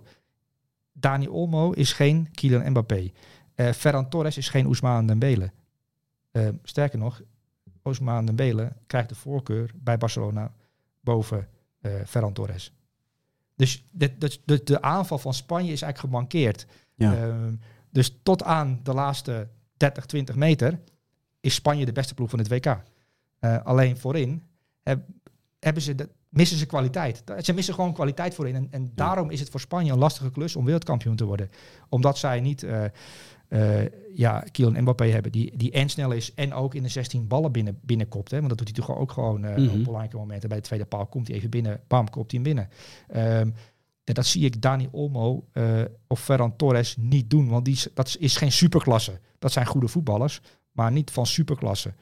Dani Olmo is geen Kylian Mbappé. Eh Ferran Torres is geen Ousmane Dembele. Eh, sterker nog, Ousmane Dembele krijgt de voorkeur bij Barcelona boven Ferran Torres. Dus de, de, de, de aanval van Spanje is eigenlijk gemankeerd. Ja. Ehm, dus tot aan de laatste 30, 20 meter is Spanje de beste ploeg van het WK. Eh, alleen voorin heb- hebben ze de, missen ze kwaliteit. Ze missen gewoon kwaliteit voorin. En, en daarom is het voor Spanje een lastige klus om wereldkampioen te worden. Omdat zij niet eh ja, Kylian Mbappé hebben die, die en snel is en ook in de 16 ballen binnen, binnenkopt. Hè? Want dat doet hij toch ook gewoon eh, Mhm. op belangrijke momenten. Bij de tweede paal komt hij even binnen, bam, kopt hij hem binnen. Ehm, dat zie ik Dani Olmo eh, of Ferran Torres niet doen. Want die, dat is geen superklasse. Dat zijn goede voetballers, maar niet van superklasse.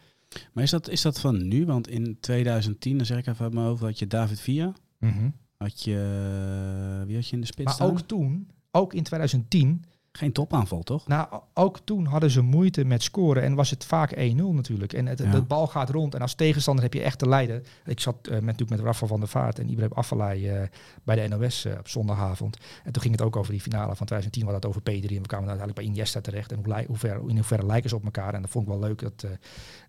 Maar is dat, is dat van nu? Want in 2010, dan zeg ik even uit mijn hoofd, had je David Villa. Had je, eh, wie had je in de spits Maar staan? ook toen, ook in 2010, Geen topaanval, toch? nou, ook toen hadden ze moeite met scoren en was het vaak 1-0 natuurlijk. En het, Ja. de bal gaat rond en als tegenstander heb je echt te lijden. Ik zat eh, met, natuurlijk met Rafa van der Vaart en Ibrahim Afellay eh, bij de NOS eh, op zondagavond. En toen ging het ook over die finale van 2010, we hadden het over P3 en we kwamen uiteindelijk bij Iniesta terecht. En hoe, ver, in hoeverre lijken ze op elkaar. En dat vond ik wel leuk dat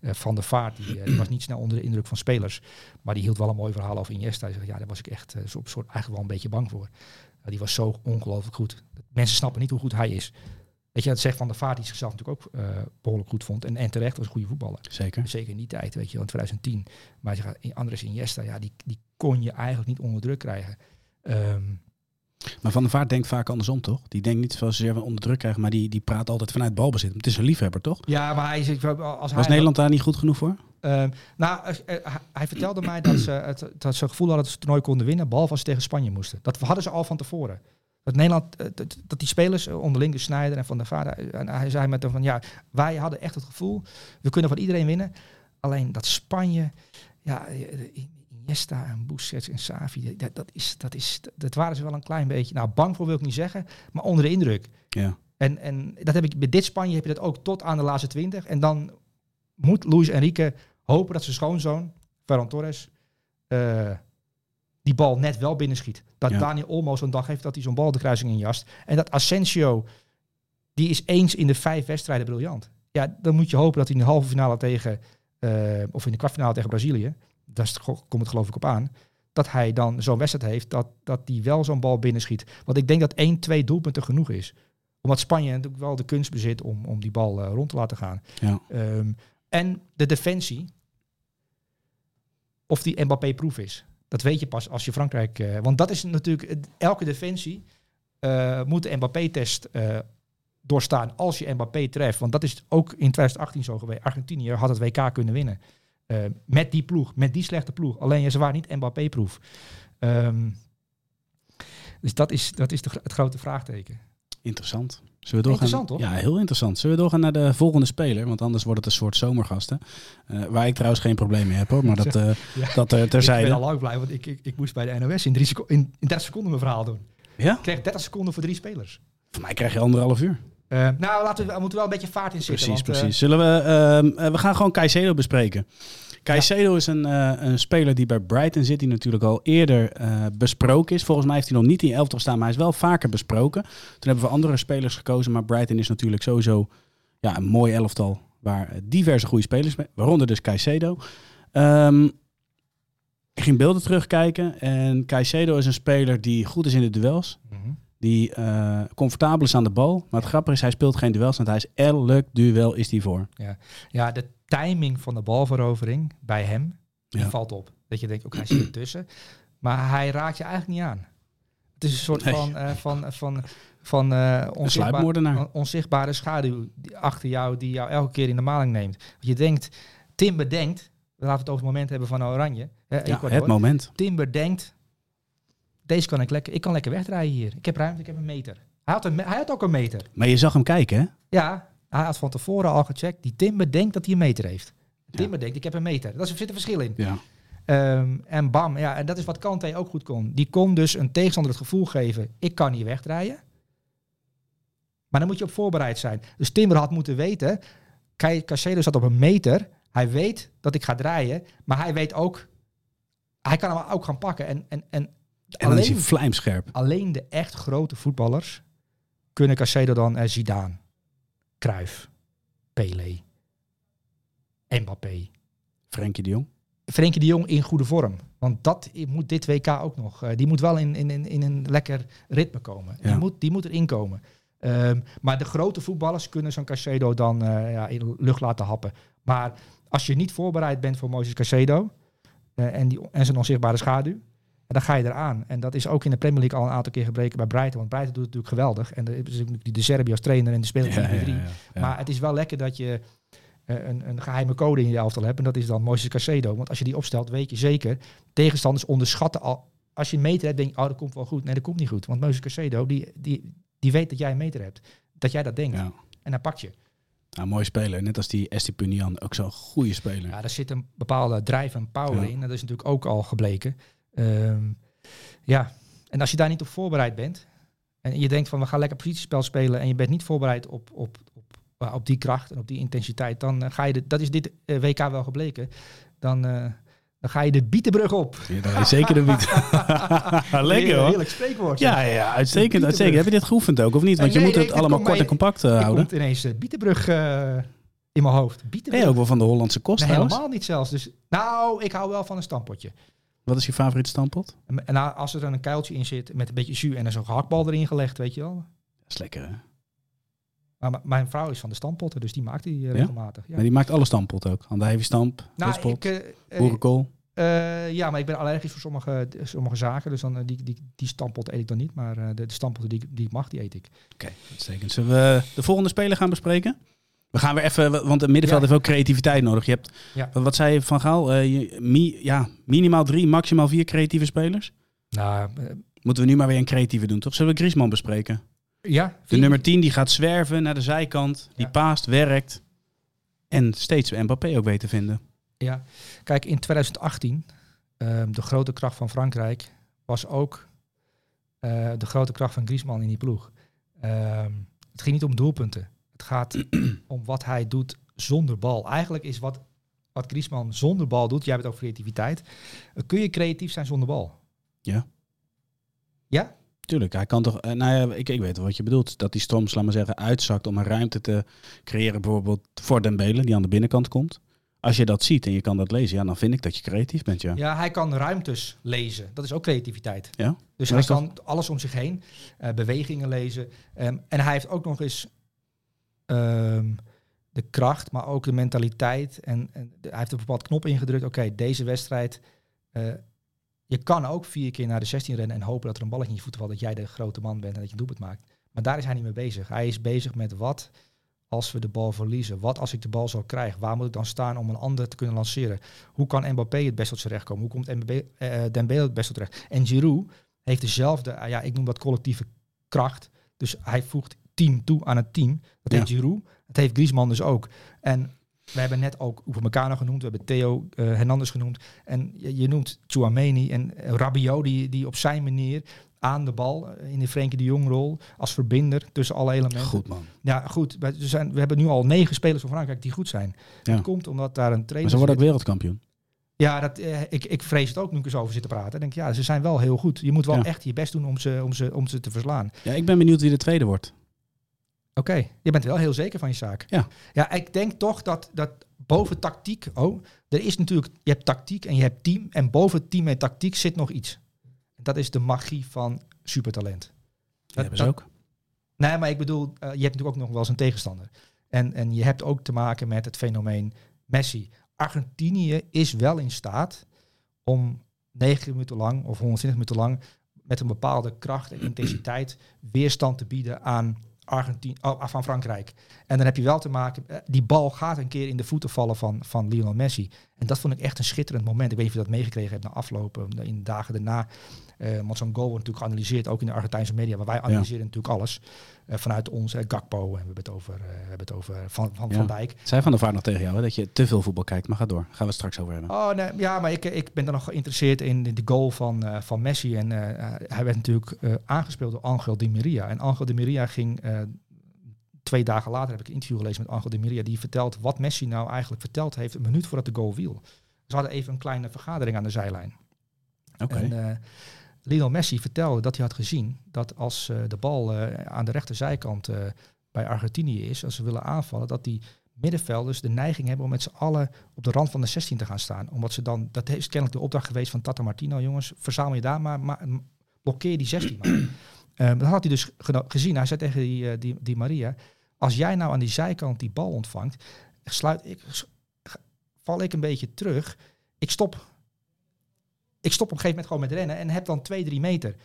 Van der Vaart, die, die was niet snel onder de indruk van spelers, maar die hield wel een mooi verhaal over Iniesta. Hij zei, ja, daar was ik echt zo- soort, eigenlijk wel een beetje bang voor. Die was zo ongelooflijk goed. Mensen snappen niet hoe goed hij is. Weet je, dat zegt Van der Vaart, die zichzelf natuurlijk ook eh, behoorlijk goed vond. En, en terecht was een goede voetballer. Zeker. Zeker in die tijd, weet je, in 2010. Maar je gaat- Andres Iniesta, ja, die, die kon je eigenlijk niet onder druk krijgen. Ehm, Maar Van der Vaart denkt vaak andersom, toch? Die denkt niet zozeer van onder druk krijgen, maar die, die praat altijd vanuit balbezit. Het is een liefhebber, toch? ja, maar hij is, als hij... Was Nederland daar niet goed genoeg voor? Ehm, nou, eh, hij- vertelde mij dat ze, het, dat ze het gevoel hadden dat ze het toernooi konden winnen, behalve als ze tegen Spanje moesten. Dat hadden ze al van tevoren. Dat Nederland, eh, dat, dat die spelers eh, onderling, de Snijder en Van der Vaart, en hij zei met hem van ja, wij hadden echt het gevoel, we kunnen van iedereen winnen. Alleen dat Spanje, ja, Iniesta en Busquets en Savi, dat, dat, is, dat, is, dat waren ze wel een klein beetje, nou bang voor wil ik niet zeggen, maar onder de indruk. Ja. En, en dat heb ik bij dit Spanje heb je dat ook tot aan de laatste twintig. En dan moet Luis Enrique hopen dat zijn schoonzoon, Ferran Torres, eh, die bal net wel binnenschiet. Dat Ja. Daniel Olmo zo'n dag heeft dat hij zo'n bal de kruising injast. En dat Asensio, die is eens in de vijf wedstrijden briljant. Ja, dan moet je hopen dat hij in de halve finale tegen, eh, of in de kwartfinale tegen Brazilië, daar komt het geloof ik op aan, dat hij dan zo'n wedstrijd heeft, dat, dat die wel zo'n bal binnenschiet. Want ik denk dat één, twee doelpunten genoeg is omdat Spanje natuurlijk wel de kunst bezit om, om die bal eh, rond te laten gaan. Ja. Ehm, en de defensie, of die Mbappé-proef is. Dat weet je pas als je Frankrijk... eh, want dat is natuurlijk... Elke defensie eh, moet de Mbappé-test doorstaan als je Mbappé treft. Want dat is ook in 2018 zo geweest. Argentinië had het WK kunnen winnen. Eh, met die ploeg, met die slechte ploeg. Alleen ja, ze waren niet Mbappé-proef. Ehm, dus dat is, dat is de, het grote vraagteken. Interessant. Zullen we doorgaan? Interessant? Ja, heel interessant. Zullen we doorgaan naar de volgende speler? Want anders wordt het een soort zomergasten. Eh, waar ik trouwens geen probleem mee heb hoor. Maar dat, eh Ja. dat eh, Ik ben terzijde. al lang blij, want ik, ik, ik moest bij de NOS in, drie in, in 30 seconden mijn verhaal doen. Ja? Ik kreeg 30 seconden voor drie spelers. Voor mij krijg je anderhalf uur. Eh, nou, laten we, we moeten wel een beetje vaart in zitten. Precies, want, eh, precies. Zullen we, eh, we gaan gewoon Caicedo bespreken. Caicedo is een, een speler die bij Brighton zit, die natuurlijk al eerder besproken is. Volgens mij heeft hij nog niet in elftal staan, maar hij is wel vaker besproken. Toen hebben we andere spelers gekozen, maar Brighton is natuurlijk sowieso ja, een mooi elftal waar diverse goede spelers mee, waaronder dus Caicedo. Ehm, ik ging beelden terugkijken en Caicedo is een speler die goed is in de duels. mhm. Die eh, comfortabel is aan de bal. Maar het grappige is, hij speelt geen duels. Want hij is elk duel is die voor. Ja, de timing van de balverovering bij hem, die Ja. valt op. Dat je denkt, ook hij zit ertussen. Maar hij raakt je eigenlijk niet aan. Het is een soort Nee. van, eh, van, van, van onzichtbare schaduw achter jou, die jou elke keer in de maling neemt. Want je denkt, Timber denkt, laten we het over het moment hebben van Oranje. hè, Ja, het moment. Timber denkt, deze kan ik lekker, ik kan lekker wegdraaien hier. Ik heb ruimte, ik heb een meter. Hij had, een, hij had ook een meter. Maar je zag hem kijken, hè? Ja, hij had van tevoren al gecheckt. Die Timber denkt dat hij een meter heeft. Timber denkt, ik heb een meter. Daar zit een verschil in. Ja. Ehm, en bam, ja, en dat is wat Kante ook goed kon. Die kon dus een tegenstander het gevoel geven, ik kan hier wegdraaien. Maar dan moet je op voorbereid zijn. Dus Timber had moeten weten, Caicedo zat op een meter. Hij weet dat ik ga draaien, maar hij weet ook, hij kan hem ook gaan pakken. En, en, en, En dan is hij alleen, vlijmscherp. alleen de echt grote voetballers kunnen Caicedo dan eh, Zidane, Cruyff, Pelé, Mbappé. Frenkie de Jong. Frenkie de Jong in goede vorm. Want dat moet dit WK ook nog. eh, die moet wel in, in, in, een lekker ritme komen. Ja. Die, moet, die moet erin komen. Ehm, maar de grote voetballers kunnen zo'n Caicedo dan eh, ja, in de lucht laten happen. Maar als je niet voorbereid bent voor Moses Caicedo eh, en, die, en zijn onzichtbare schaduw, dan ga je eraan. En dat is ook in de Premier League al een aantal keer gebreken bij Brighton. Want Brighton doet het natuurlijk geweldig. En er is natuurlijk die de Serbië als trainer en de speler van de. Maar het is wel lekker dat je eh, een, een geheime code in je elftal hebt. En dat is dan Moses Caicedo. Want als je die opstelt, weet je zeker. Tegenstanders onderschatten al. Als je een meter hebt, denk je, oh, dat komt wel goed. Nee, dat komt niet goed. Want Moses Caicedo, die, die, die weet dat jij een meter hebt. Dat jij dat denkt. Ja. En dan pakt je. Nou, mooi speler. Net als die Estipunian. Ook zo'n goede speler. Ja, daar zit een bepaalde drijf en power Ja. in. Dat is natuurlijk ook al gebleken. Ehm, ja, en als je daar niet op voorbereid bent. En je denkt van we gaan lekker positiespel spelen. En je bent niet voorbereid op, op, op, eh, op die kracht en op die intensiteit. Dan eh, ga je, de, dat is dit WK wel gebleken. Dan, eh, dan ga je de bietenbrug op. Ja, dat is zeker een wiet. Lekker hoor. Heerlijk spreekwoord. Ja, ja, ja, uitstekend, uitstekend. Heb je dit geoefend ook of niet? Want je Nee, moet nee, het allemaal kort en compact houden. komt ineens de bietenbrug in mijn hoofd. Ben Bietenbrug. je ook wel van de Hollandse kost Nee, helemaal niet zelfs. Dus, nou, ik hou wel van een stampotje. Wat is je favoriete stampot? En, en nou, als er dan een kuiltje in zit met een beetje jus en er zo'n gehaktbal erin gelegd, weet je wel. Dat is lekker hè? Maar mijn vrouw is van de stampotten, dus die maakt die eh, regelmatig. Ja. Maar die maakt alle stampot ook. Andijvie-stamp, nou, rustpot, ik, eh, eh, boerenkool. ja, maar ik ben allergisch voor sommige, sommige zaken, dus dan, die, die, die stampot eet ik dan niet. Maar de, de stampotten die, ik- die ik mag, die eet ik. Oké, uitstekend. Zullen we de volgende speler gaan bespreken? We gaan weer even, want het middenveld Ja. heeft ook creativiteit nodig. Je hebt, Ja. wat, zei je Van Gaal? Eh, je- mi- ja, minimaal drie, maximaal vier creatieve spelers. Nou, eh, Moeten we nu maar weer een creatieve doen, toch? Zullen we Griezmann bespreken? ja. De nummer 10 die gaat zwerven naar de zijkant. Die Ja. paast, werkt. En steeds Mbappé ook weet te vinden. Ja, kijk, in 2018, ehm, de grote kracht van Frankrijk was ook eh, de grote kracht van Griezmann in die ploeg. Ehm, het ging niet om doelpunten. Het gaat om wat hij doet zonder bal. Eigenlijk is wat, wat Griezmann zonder bal doet, jij hebt het over creativiteit, eh, kun je creatief zijn zonder bal. Ja. Ja? Tuurlijk, hij kan toch... eh, nou ja, ik, ik weet wel wat je bedoelt. Dat die Stroms, laat maar zeggen, uitzakt om een ruimte te creëren. Bijvoorbeeld voor Dembele, die aan de binnenkant komt. Als je dat ziet en je kan dat lezen, ja, dan vind ik dat je creatief bent, ja. Ja, hij kan ruimtes lezen. Dat is ook creativiteit. Ja? Dus hij kan alles om zich heen, eh, bewegingen lezen. Ehm, en hij heeft ook nog eens ehm, de kracht, maar ook de mentaliteit. En, en hij heeft een bepaald knop ingedrukt. Oké, deze wedstrijd. eh, je kan ook vier keer naar de 16 rennen en hopen dat er een balletje in je voeten valt. Dat jij de grote man bent en dat je doelpunt maakt. Maar daar is hij niet mee bezig. Hij is bezig met wat als we de bal verliezen. Wat als ik de bal zal krijgen? Waar moet ik dan staan om een ander te kunnen lanceren? Hoe kan Mbappé het best tot zijn recht komen? Hoe komt Mbappé, Dembele het best tot terecht? En Giroud heeft dezelfde, ja, ik noem dat collectieve kracht. Dus hij voegt team toe aan het team. Dat heeft Giroud. Dat heeft Griezmann dus ook. En we hebben net ook Upamecano genoemd. We hebben Theo eh, Hernandez genoemd. En je, je noemt Chouameni en Rabiot die, die op zijn manier aan de bal eh, in de Frenkie de Jong rol als verbinder tussen alle elementen. Goed, man. Ja, goed. We, zijn, we hebben nu al negen spelers van Frankrijk die goed zijn. Ja. Dat komt omdat daar een Maar trainer ze worden ook wereldkampioen. Ja, dat, eh, ik, ik vrees het ook nu ik zo over zit te praten. Ik denk, ja, ze zijn wel heel goed. Je moet wel Ja. echt je best doen om ze, om, ze, om ze te verslaan. Ja, ik ben benieuwd wie de tweede wordt. Oké, je bent wel heel zeker van je zaak. Ja. Ja, ik denk toch dat, dat boven tactiek... Oh, er is natuurlijk... Je hebt tactiek en je hebt team. En boven team en tactiek zit nog iets. Dat is de magie van supertalent. Dat hebben ze ook. Nee, maar ik bedoel, eh, je hebt natuurlijk ook nog wel eens een tegenstander. En, en je hebt ook te maken met het fenomeen Messi. Argentinië is wel in staat om 90 minuten lang of 120 minuten lang met een bepaalde kracht en intensiteit weerstand te bieden aan, Argentinië, oh, van Frankrijk. En dan heb je wel te maken, eh, die bal gaat een keer in de voeten vallen van, van Lionel Messi. En dat vond ik echt een schitterend moment. Ik weet niet of je dat meegekregen hebt na aflopen, in de dagen daarna. Eh, want zo'n goal wordt natuurlijk geanalyseerd, ook in de Argentijnse media. Maar wij analyseren natuurlijk alles eh, vanuit ons. eh, Gakpo, en we hebben het over, eh, we hebben het over Van, van, Ja. van Dijk. Zij van der Vaart nog tegen jou, hè, dat je te veel voetbal kijkt. Maar ga door. Gaan we het straks over hebben. Oh, nee, ja, maar ik, ik ben dan nog geïnteresseerd in de goal van, eh, van Messi. En eh, hij werd natuurlijk eh, aangespeeld door Angel Di Maria. En Angel Di Maria ging... eh, twee dagen later heb ik een interview gelezen met Angel Di Maria. Die vertelt wat Messi nou eigenlijk verteld heeft een minuut voordat de goal viel. Ze hadden even een kleine vergadering aan de zijlijn. Oké. En eh, Lionel Messi vertelde dat hij had gezien dat als eh, de bal eh, aan de rechterzijkant eh, bij Argentinië is, als ze willen aanvallen, dat die middenvelders de neiging hebben om met z'n allen op de rand van de 16 te gaan staan. Omdat ze dan, dat is kennelijk de opdracht geweest van Tata Martino, jongens, verzamel je daar maar, maar blokkeer die 16 maar. Dat had hij dus gezien. Hij zei tegen die, die, die Maria, als jij nou aan die zijkant die bal ontvangt, sluit ik, val ik een beetje terug. Ik stop. Ik stop op een gegeven moment gewoon met rennen en heb dan twee, drie meter.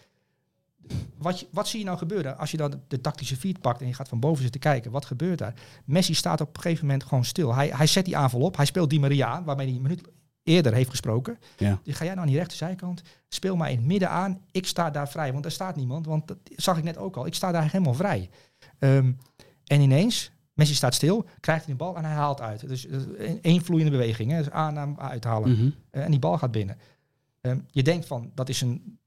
Wat, je- wat zie je nou gebeuren als je dan de tactische feed pakt en je gaat van boven zitten kijken? Wat gebeurt daar? Messi staat op een gegeven moment gewoon stil. Hij, hij zet die aanval op. Hij speelt Di Maria aan, waarmee hij een minuut eerder heeft gesproken. Ja. Dus ga jij nou aan die rechterzijkant, speel maar in het midden aan. Ik sta daar vrij, want daar staat niemand. Want dat zag ik net ook al. Ik sta daar helemaal vrij. Ehm, en ineens, Messi staat stil, krijgt hij de bal en hij haalt uit. Dus eh, een- één vloeiende beweging. Hè. Dus aan, aan, uithalen. Mhm. Eh, en die bal gaat binnen. Ehm, je denkt van, dat is een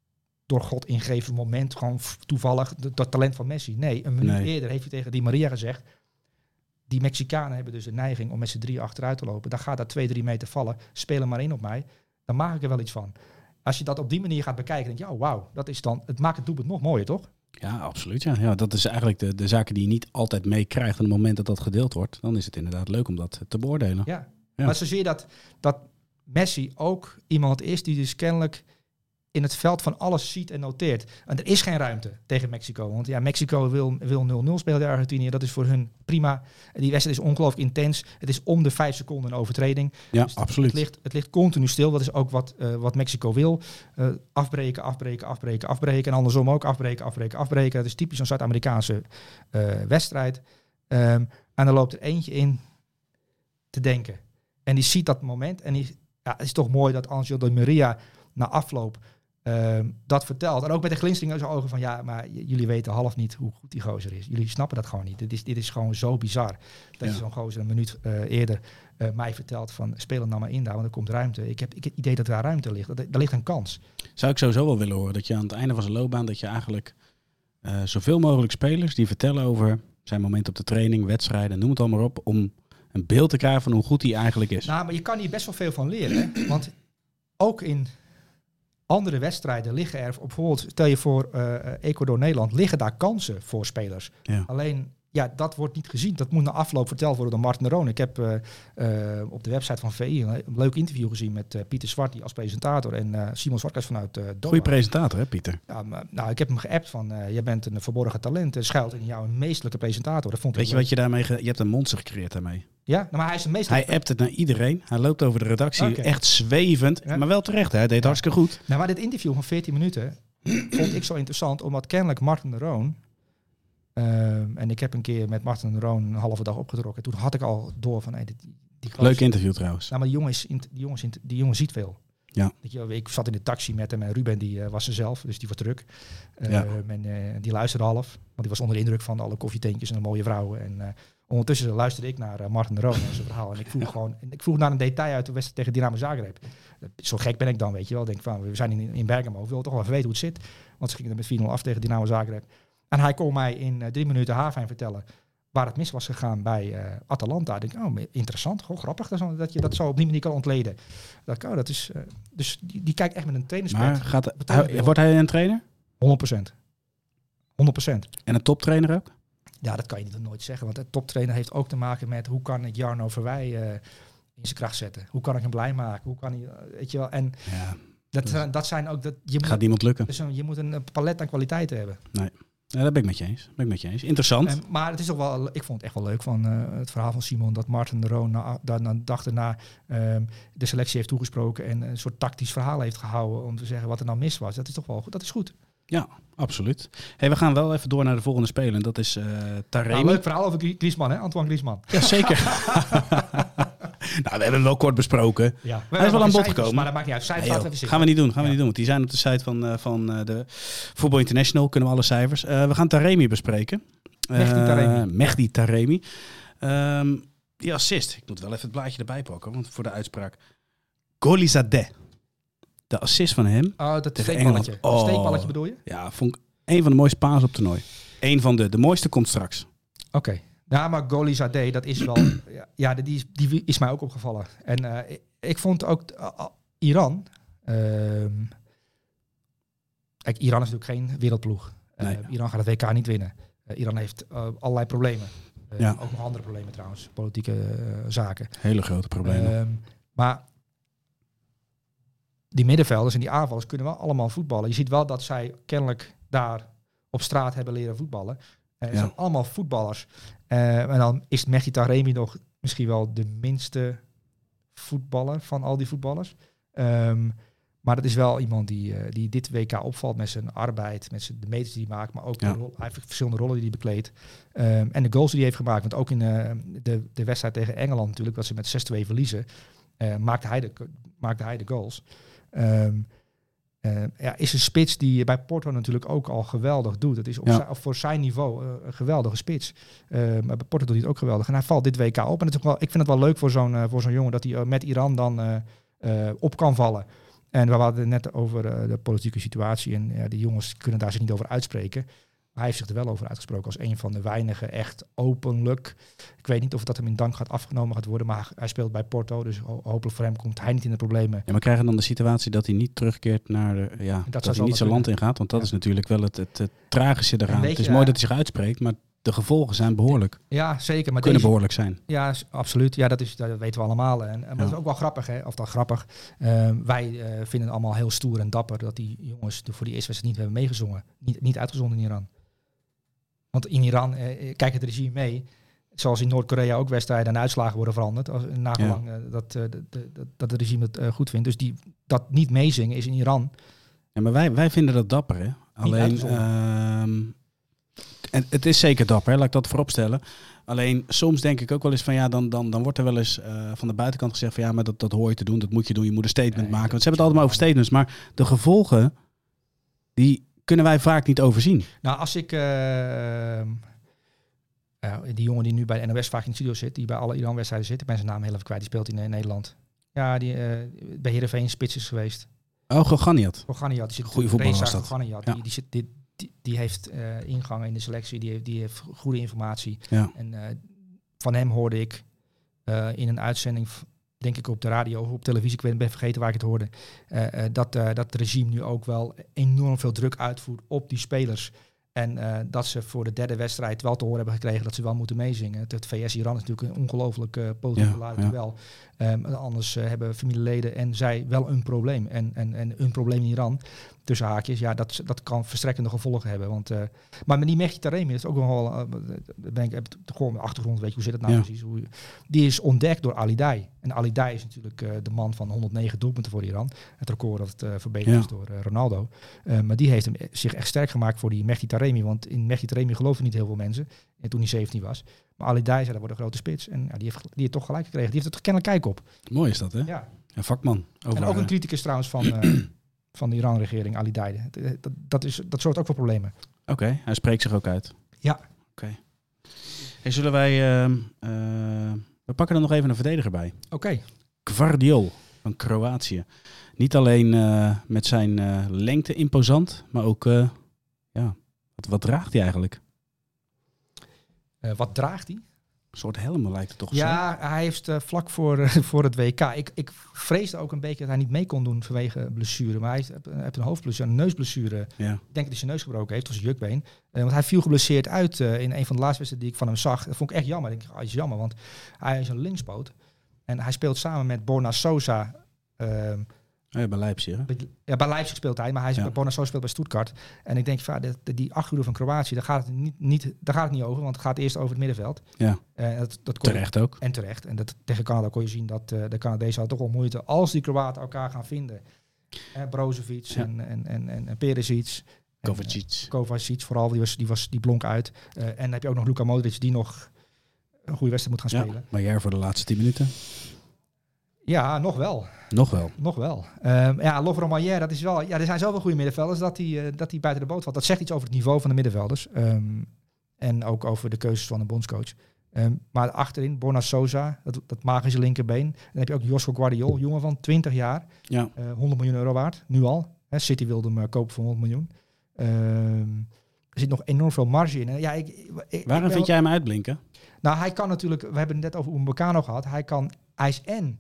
door God ingegeven moment, gewoon toevallig, dat talent van Messi. Nee, een minuut Nee. eerder heeft hij tegen Di Maria gezegd, die Mexicanen hebben dus de neiging om met z'n drie achteruit te lopen. Dan gaat dat twee, drie meter vallen, speel er maar in op mij. Dan maak ik er wel iets van. Als je dat op die manier gaat bekijken, denk je, ja, wauw, dat is dan, het maakt het doelpunt nog mooier, toch? Ja, absoluut. Ja. Ja, dat is eigenlijk de, de zaken die je niet altijd meekrijgt. En op het moment dat dat gedeeld wordt, dan is het inderdaad leuk om dat te beoordelen. Ja. Ja. Maar zo zie je dat, dat Messi ook iemand is die dus kennelijk in het veld van alles ziet en noteert. En er is geen ruimte tegen Mexico. Want ja, Mexico wil wil 0-0 spelen tegen Argentinië. Dat is voor hun prima. Die wedstrijd is ongelooflijk intens. Het is om de vijf seconden een overtreding. Ja, Dus absoluut. Het ligt, het ligt continu stil. Dat is ook wat, eh, wat Mexico wil. Eh, afbreken, afbreken, afbreken, afbreken. En andersom ook afbreken, afbreken, afbreken. Dat is typisch een Zuid-Amerikaanse eh, wedstrijd. Ehm, en dan loopt er eentje in te denken. En die ziet dat moment. En die, ja, het is toch mooi dat Angelo de Maria na afloop ehm, dat vertelt. En ook met de glinstering in zijn ogen van... ja, maar jullie weten half niet hoe goed die gozer is. Jullie snappen dat gewoon niet. Dit is, dit is gewoon zo bizar. Dat Ja. je zo'n gozer een minuut eh, eerder eh, mij vertelt van... speel hem nou maar in daar, want er komt ruimte. Ik heb, ik heb het idee dat daar ruimte ligt. Dat, daar ligt een kans. Zou ik sowieso wel willen horen dat je aan het einde van zijn loopbaan, dat je eigenlijk eh, zoveel mogelijk spelers die vertellen over zijn moment op de training, wedstrijden, noem het allemaal op, om een beeld te krijgen van hoe goed hij eigenlijk is. Nou, maar je kan hier best wel veel van leren. Hè? Want ook in andere wedstrijden liggen er, bijvoorbeeld, stel je voor eh, eh, Ecuador-Nederland, liggen daar kansen voor spelers. Ja. Alleen, ja, dat wordt niet gezien. Dat moet na afloop verteld worden door Martin de Roon. Ik heb eh, eh, op de website van VI een, leuk interview gezien met eh, Pieter Zwart, die als presentator, en Simon Zwartkes vanuit Doha. Goeie presentator, hè, Pieter? Ja, maar, nou, ik heb hem geappt van, jij bent een verborgen talent, schuilt in jou een meestelijke presentator. Dat vond ik Weet je leuk. wat je daarmee... je hebt een monster gecreëerd daarmee. Ja, nou, maar hij is een meestelijke Hij appt het naar iedereen. Hij loopt over de redactie echt zwevend. Ja. Maar wel terecht. Hij deed Ja. hartstikke goed. Nou, maar dit interview van 14 minuten vond ik zo interessant, omdat kennelijk Martin de Roon. Ehm, en ik heb een keer met Martin de Roon een halve dag opgetrokken. Toen had ik al door van, hey, die, die Leuk interview trouwens. Nou, maar die jongen, is, die, jongen is die jongen ziet veel. Ja. Je, ik zat in de taxi met hem en Ruben die eh, was er zelf, dus die was druk. Ehm, Ja. En eh, die luisterde half, want die was onder de indruk van alle koffietentjes en de mooie vrouwen. En eh, ondertussen luisterde ik naar Martin de Roon en zijn verhaal. En ik vroeg gewoon, en ik vroeg naar een detail uit de wedstrijd tegen Dynamo Zagreb. Zo gek ben ik dan, weet je wel. Ik denk van, we zijn in, in Bergamo, we willen toch wel even weten hoe het zit. Want ze gingen er met 4-0 af tegen Dynamo Zagreb. En hij kon mij in eh, drie minuten haarfijn vertellen waar het mis was gegaan bij eh, Atalanta. Ik denk, oh, interessant, gewoon grappig dat, je dat zo op die manier kan ontleden. Dat, oh, dat is, eh, dus die, die kijkt echt met een Maar trainerspet. gaat, Betonen hij- wordt hij een trainer? 100%. 100%. En een toptrainer ook? Ja, dat kan je niet nooit zeggen. Want een toptrainer heeft ook te maken met hoe kan ik Jarno Verwij eh, in zijn kracht zetten? Hoe kan ik hem blij maken? Hoe kan hij, weet je wel? En Ja, dat, zijn- dat zijn ook, dat, je, gaat moet, niemand lukken. dus een- je moet een palet aan kwaliteiten hebben. Ja, dat ben ik met je eens. Ben ik met je eens. Interessant. En, maar het is toch wel, ik vond het echt wel leuk van eh, het verhaal van Simon dat Martin de Roon na, da- na, dag erna ehm, de selectie heeft toegesproken en een soort tactisch verhaal heeft gehouden om te zeggen wat er nou mis was. Dat is toch wel goed. Dat is goed. Absoluut. Hey, we gaan wel even door naar de volgende speler. En dat is eh Taremi. Nou, leuk verhaal over Grie- Griezmann, hè? Antoine Griezmann. Ja, zeker. nou, we hebben hem wel kort besproken. Ja. Hij is wel aan bod gekomen. Maar dat maakt niet uit. Cijfers Nee, even gaan we niet doen, gaan we niet doen. Want die zijn op de site van, eh, van eh, de Voetbal International. Kunnen we alle cijfers. Eh, we gaan Taremi bespreken. Mehdi Eh, Taremi. Mehdi Taremi. Ehm, die assist. Ik moet wel even het blaadje erbij pakken, want voor de uitspraak. Golizadeh. De assist van hem. Oh, dat steekballetje. Oh. Steekballetje bedoel je? Ja, vond ik een van de mooiste paas op toernooi. Eén van de. De mooiste komt straks. Oké. Ja, maar Goli Zadeh, dat is wel... ja, die, is- die is mij ook opgevallen. En eh, ik, ik vond ook uh, uh, Iran... ehm, kijk, Iran is natuurlijk geen wereldploeg. Eh. Iran gaat het WK niet winnen. Eh, Iran heeft eh, allerlei problemen. Eh, Ja. Ook nog andere problemen trouwens. Politieke eh, zaken. Hele grote problemen. Ehm, maar die middenvelders en die aanvallers kunnen wel allemaal voetballen. Je ziet wel dat zij kennelijk daar op straat hebben leren voetballen. Eh, Ja. zijn allemaal voetballers. Eh, en dan is Mehdi Taremi nog misschien wel de minste voetballer van al die voetballers. Ehm, maar dat is wel iemand die, eh, die dit WK opvalt met zijn arbeid, met zijn, de meters die hij maakt, maar ook Ja. de rol, hij heeft verschillende rollen die hij bekleedt. Ehm, en de goals die hij heeft gemaakt, want ook in eh, de, de wedstrijd tegen Engeland natuurlijk, dat ze met 6-2 verliezen, maakte, hij de, maakte hij de goals. Ehm, eh, ja, is een spits die bij Porto natuurlijk ook al geweldig doet. Het is op Ja. voor zijn niveau eh, een geweldige spits. Eh, maar bij Porto doet hij het ook geweldig. En hij valt dit WK op. En het is ook wel, ik vind het wel leuk voor zo'n voor zo'n jongen dat hij met Iran dan op kan vallen. En we hadden het net over de politieke situatie. En ja, die jongens kunnen daar zich niet over uitspreken. Maar hij heeft zich er wel over uitgesproken als een van de weinigen echt openlijk. Ik weet niet of dat hem in dank gaat afgenomen gaat worden. Maar hij speelt bij Porto. Dus ho- hopelijk voor hem komt hij niet in de problemen. Ja, maar krijgen dan de situatie dat hij niet terugkeert naar de, ja, dat, hij niet zijn land ingaat? Want dat Ja. is natuurlijk wel het, het, het tragische eraan. Het is mooi dat hij zich uitspreekt, maar de gevolgen zijn behoorlijk. Ja, zeker. Maar kunnen deze, behoorlijk zijn. Ja, absoluut. Ja, dat, is, dat weten we allemaal. En, en maar Ja. dat is ook wel grappig, hè? Of dan grappig. Ehm, wij eh, vinden het allemaal heel stoer en dapper dat die jongens de- voor die eerste wedstrijd niet hebben meegezongen. Niet, niet uitgezonden in Iran. Want in Iran eh, kijkt het regime mee. Zoals in Noord-Korea ook wedstrijden en uitslagen worden veranderd. Als, nagelang eh, dat, eh, de- de- dat het regime het eh, goed vindt. Dus die, dat niet meezingen is in Iran. Ja, maar wij, wij vinden dat dapper, hè? Alleen, ehm, en het is zeker dapper, hè? laat ik dat vooropstellen. Alleen soms denk ik ook wel eens van ja, dan, dan, dan wordt er wel eens van de buitenkant gezegd van ja, maar dat, dat hoor je te doen, dat moet je doen, je moet een statement Nee, maken. dat Want ze hebben het altijd maar over statements, maar de gevolgen, die kunnen wij vaak niet overzien. Nou, als ik... ehm, ja, die jongen die nu bij de NOS vaak in de studio zit, die bij alle Iran-wedstrijden zit, ik ben zijn naam heel even kwijt, die speelt in eh, Nederland. Ja, die eh, bij Heerenveen spits is geweest. Oh, Goganiat. Goganiat, die zit Goeie voetballer was dat. Goganiat, Ja. die, die, zit, die, die, die heeft eh, ingang in de selectie, die heeft, die heeft goede informatie. Ja. En eh, van hem hoorde ik eh, in een uitzending, denk ik op de radio of op televisie, ik weet, ben vergeten waar ik het hoorde, eh, eh, dat, eh, dat het regime nu ook wel enorm veel druk uitvoert op die spelers. En dat ze voor de derde wedstrijd wel te horen hebben gekregen dat ze wel moeten meezingen. Het, het VS-Iran is natuurlijk een ongelooflijk uh, politiek Ja, ja. duel. Ehm, anders hebben familieleden en zij wel een probleem. En, en, en een probleem in Iran, tussen haakjes, ja, dat, dat kan verstrekkende gevolgen hebben. Want, eh, maar met die Mehdi Taremi, dat is ook nog wel, eh, ben ik, heb het gewoon de achtergrond, weet je, hoe zit het nou Ja. precies? Hoe, die is ontdekt door Ali Dai. En Ali Dai is natuurlijk eh, de man van 109 doelpunten voor Iran. Het record dat eh, verbeterd Ja. is door eh, Ronaldo. Eh, maar die heeft hem zich echt sterk gemaakt voor die Mehdi Taremi. Want in Mehdi Taremi geloofden niet heel veel mensen. En toen hij 17 was. Maar Ali Dai zei, dat wordt een grote spits. En ja, die, heeft, die heeft toch gelijk gekregen. Die heeft er kennelijk kijk op. Mooi is dat, hè? Ja. Een vakman. Over, En ook een eh, criticus trouwens van, eh, van de Iran-regering, Ali Dai. Dat, dat, dat, is, dat zorgt ook voor problemen. Oké, hij spreekt zich ook uit. Ja. Oké. Hey, zullen wij... ehm, eh, we pakken er nog even een verdediger bij. Oké. Gvardiol van Kroatië. Niet alleen eh, met zijn eh, lengte imposant, maar ook... eh, ja, wat, wat draagt hij eigenlijk? Eh, wat draagt hij? Een soort helm lijkt het toch zo? Ja, hij heeft eh, vlak voor, eh, voor het WK. Ik, ik vreesde ook een beetje dat hij niet mee kon doen vanwege blessure. Maar hij heeft, heeft een hoofdblessure, een neusblessure. Ja. Ik denk dat hij zijn neus gebroken heeft, of zijn jukbeen. Eh, want hij viel geblesseerd uit in een van de laatste wedstrijden die ik van hem zag. Dat vond ik echt jammer. Ik denk, ah, is jammer, want hij is een linkspoot. En hij speelt samen met Borna Sosa. ehm, ja, bij Leipzig. hè? ja, bij Leipzig speelt hij, maar hij is Ja. bij Borna Sosa speelt bij Stuttgart. En ik denk, van, die, achterhoede van Kroatië, daar gaat, het niet, niet, daar gaat het niet over. Want het gaat eerst over het middenveld. Ja. Eh, dat, dat kon je- Terecht ook. en terecht. En dat, tegen Canada kon je zien dat eh, de Canadezen hadden toch wel moeite als die Kroaten elkaar gaan vinden. Eh, Brozovic Ja. en, en, en, en, en Perisic. En, Kovacic. eh, Kovacic vooral, die, was, die, was, die blonk uit. Eh, en dan heb je ook nog Luka Modric die nog een goede wedstrijd moet gaan Ja, spelen. maar jij voor de laatste 10 minuten? Ja, nog wel. Nog wel. Nog wel. Ehm, ja, Lovro Maillère, dat is wel. Ja, er zijn zoveel goede middenvelders dat hij eh, dat hij buiten de boot valt. Dat zegt iets over het niveau van de middenvelders. Ehm, en ook over de keuzes van de bondscoach. Ehm, maar achterin, Borna Sosa, dat, dat magische linkerbeen. Dan heb je ook Josko Guardiol, jongen van 20 jaar. Ja. eh 100 miljoen euro waard, nu al. Hè, City wilde hem eh, kopen voor 100 miljoen. Er zit nog enorm veel marge in. Ja, ik, ik- ik Waarom vind wel- jij hem uitblinken? nou, hij kan natuurlijk, we hebben het net over Umbacano gehad. Hij, kan, hij is en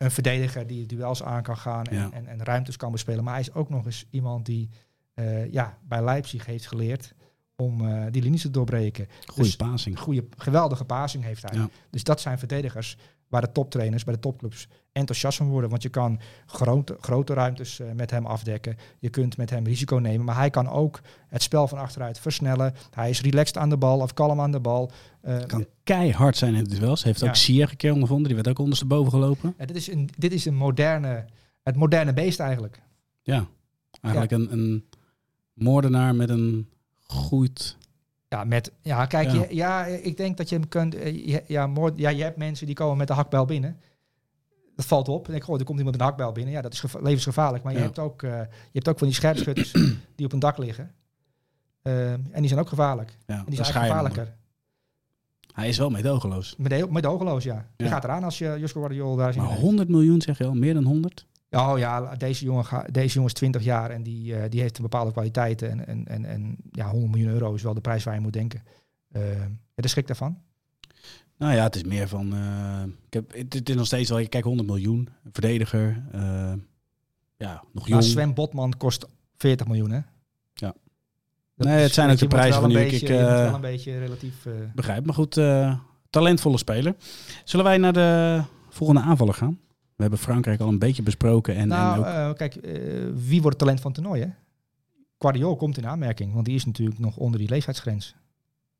een verdediger die duels aan kan gaan en, Ja. en, en ruimtes kan bespelen. Maar hij is ook nog eens iemand die eh, ja, bij Leipzig heeft geleerd om eh, die linies te doorbreken. Goeie Dus- goede, geweldige passing heeft hij. Ja. Dus dat zijn verdedigers waar de toptrainers bij de topclubs enthousiast van worden. Want je kan grote, grote ruimtes eh, met hem afdekken. Je kunt met hem risico nemen. Maar hij kan ook het spel van achteruit versnellen. Hij is relaxed aan de bal of kalm aan de bal. Uh, kan keihard zijn in het duel. Ze heeft ook Sier een keer ondervonden. Die werd ook ondersteboven gelopen. Ja, dit, is een, dit is een moderne, het moderne beest eigenlijk. Ja, eigenlijk Een, een moordenaar met een goed ja, met, ja kijk, ja. Je, ja, ik denk dat je hem kunt. Eh, ja, moord, ja, je hebt mensen die komen met de hakbel binnen. Dat valt op. En ik goh, er komt iemand met een hakbel binnen. Ja, dat is levensgevaarlijk. Maar je, hebt ook, uh, je hebt ook van die scherpschutters die op een dak liggen. Uh, en die zijn ook gevaarlijk. Ja, en die zijn gevaarlijker. Hij is wel meedogenloos. Meedogenloos, ja. Je gaat eraan als je Josko Guardiola daar Maar 100 miljoen zeg je al, meer dan 100? Oh ja, deze jongen, deze jongen is 20 jaar en die, uh, die heeft een bepaalde kwaliteiten. En, en, en, en ja, 100 miljoen euro is wel de prijs waar je moet denken. Uh, de schrik daarvan? Nou ja, het is meer van. Uh, ik heb, het, is nog steeds wel. Kijk, 100 miljoen, verdediger. ja, nog jong. Maar Sven Botman kost 40 miljoen, hè? Ja. Dat nee, het zijn ook de prijzen van nu. ik wel een beetje relatief. Begrijp, maar goed, talentvolle speler. Zullen wij naar de volgende aanvaller gaan? We hebben Frankrijk al een beetje besproken. En, nou, en ook... uh, kijk, uh, wie wordt talent van het toernooi? Hè? Komt in aanmerking, want die is natuurlijk nog onder die leeftijdsgrens.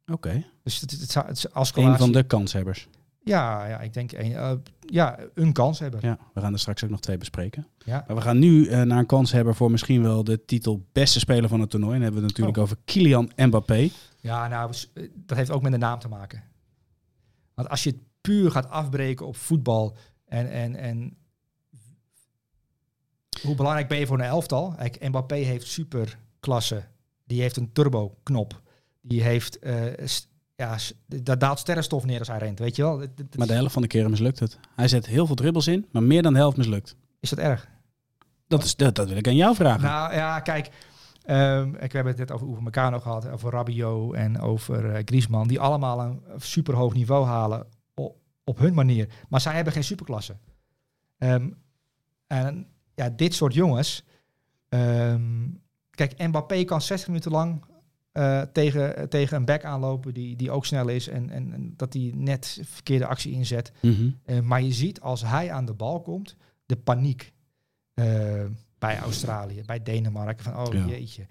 Oké. Okay. Dus het, het, het, als Een van de kanshebbers. Ja, ja ik denk een, uh, ja, een kanshebber. Ja, we gaan er straks ook nog twee bespreken. Ja. Maar we gaan nu uh, naar een kanshebber voor misschien wel de titel beste speler van het toernooi. En dan hebben we het natuurlijk oh. over Kylian Mbappé. Ja, nou, dat heeft ook met de naam te maken. Want als je het puur gaat afbreken op voetbal, en, en, en hoe belangrijk ben je voor een elftal? Kijk, Mbappé heeft superklasse. Die heeft een turbo-knop. Die heeft, uh, ja, daar daalt sterrenstof neer als hij rent, weet je wel? maar de helft van de keren mislukt het. Hij zet heel veel dribbels in, maar meer dan de helft mislukt. Is dat erg? Dat, is, dat, dat wil ik aan jou vragen. Nou ja, kijk, um, ik heb het net over Oever Meccano gehad, over Rabiot en over uh, Griezmann, die allemaal een super hoog niveau halen op hun manier. Maar zij hebben geen superklasse. Um, en ja, dit soort jongens. Um, kijk, Mbappé kan 60 minuten lang uh, tegen, tegen een back aanlopen die, die ook snel is en, en, en dat hij net verkeerde actie inzet. Mm -hmm. uh, maar je ziet als hij aan de bal komt, de paniek uh, bij Australië, bij Denemarken. Van oh ja. jeetje,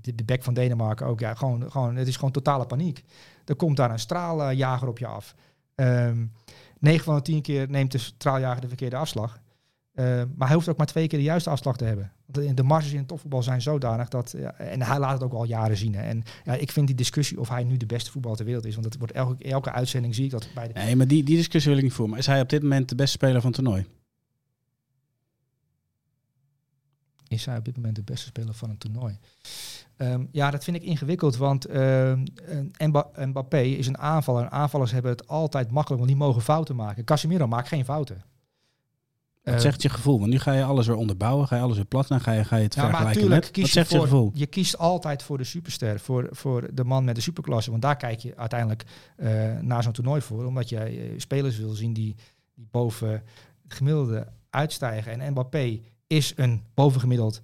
de, de back van Denemarken ook. Ja, gewoon, gewoon, het is gewoon totale paniek. Er komt daar een straaljager op je af. Um, 9 van de 10 keer neemt de straaljager de verkeerde afslag. Uh, maar hij hoeft ook maar twee keer de juiste afslag te hebben. Want de marges in het topvoetbal zijn zodanig dat... Ja, en hij laat het ook al jaren zien. Hè. En ja, ik vind die discussie of hij nu de beste voetballer ter wereld is... want het wordt elke, elke uitzending zie ik dat bij de... Nee, maar die, die discussie wil ik niet voeren. Maar is hij op dit moment de beste speler van het toernooi? Is hij op dit moment de beste speler van een toernooi? Um, ja, dat vind ik ingewikkeld, want uh, Mbappé is een aanvaller. En aanvallers hebben het altijd makkelijk, want die mogen fouten maken. Casemiro maakt geen fouten. Wat uh, zegt je gevoel? Want nu ga je alles weer onderbouwen, ga je alles weer plat en ga je, ga je het ja, vergelijken met. Kies Wat zegt je, voor, je gevoel? Je kiest altijd voor de superster, voor, voor de man met de superklasse. Want daar kijk je uiteindelijk uh, naar zo'n toernooi voor. Omdat jij spelers wil zien die, die boven het gemiddelde uitstijgen. En Mbappé is een bovengemiddeld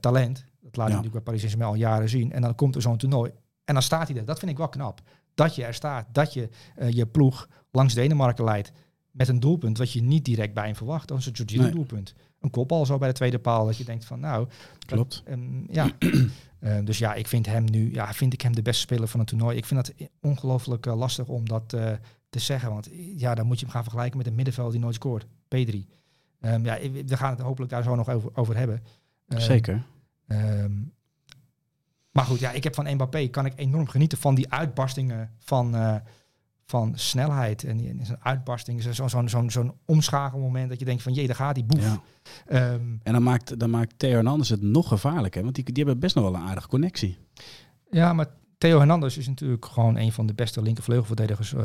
talent. Dat laat ja. natuurlijk bij Paris Saint-Germain al jaren zien. En dan komt er zo'n toernooi. En dan staat hij er. Dat vind ik wel knap. Dat je er staat. Dat je uh, je ploeg langs Denemarken leidt. Met een doelpunt wat je niet direct bij hem verwacht. Dat is een Jorginho nee. doelpunt. Een kopbal zo bij de tweede paal. Dat je denkt van nou... Klopt. Dat, um, ja. uh, dus ja, ik vind hem nu... Ja, vind ik hem de beste speler van het toernooi. Ik vind dat ongelooflijk uh, lastig om dat te zeggen. Want ja, dan moet je hem gaan vergelijken met een middenveld die nooit scoort. P3. Um, ja, we gaan het hopelijk daar zo nog over, over hebben. Zeker. Um, maar goed, ja, ik heb van Mbappé kan ik enorm genieten van die uitbarstingen van, uh, van snelheid. En, die, zo'n uitbarsting, zo'n zo'n zo'n zo'n omschakelmoment dat je denkt van jee, daar gaat die boef. Ja. Um, en dan maakt, dan maakt Theo Hernandez het nog gevaarlijker, want die, die hebben best nog wel een aardige connectie. Ja, maar Theo Hernandez is natuurlijk gewoon een van de beste linkervleugelverdedigers uh,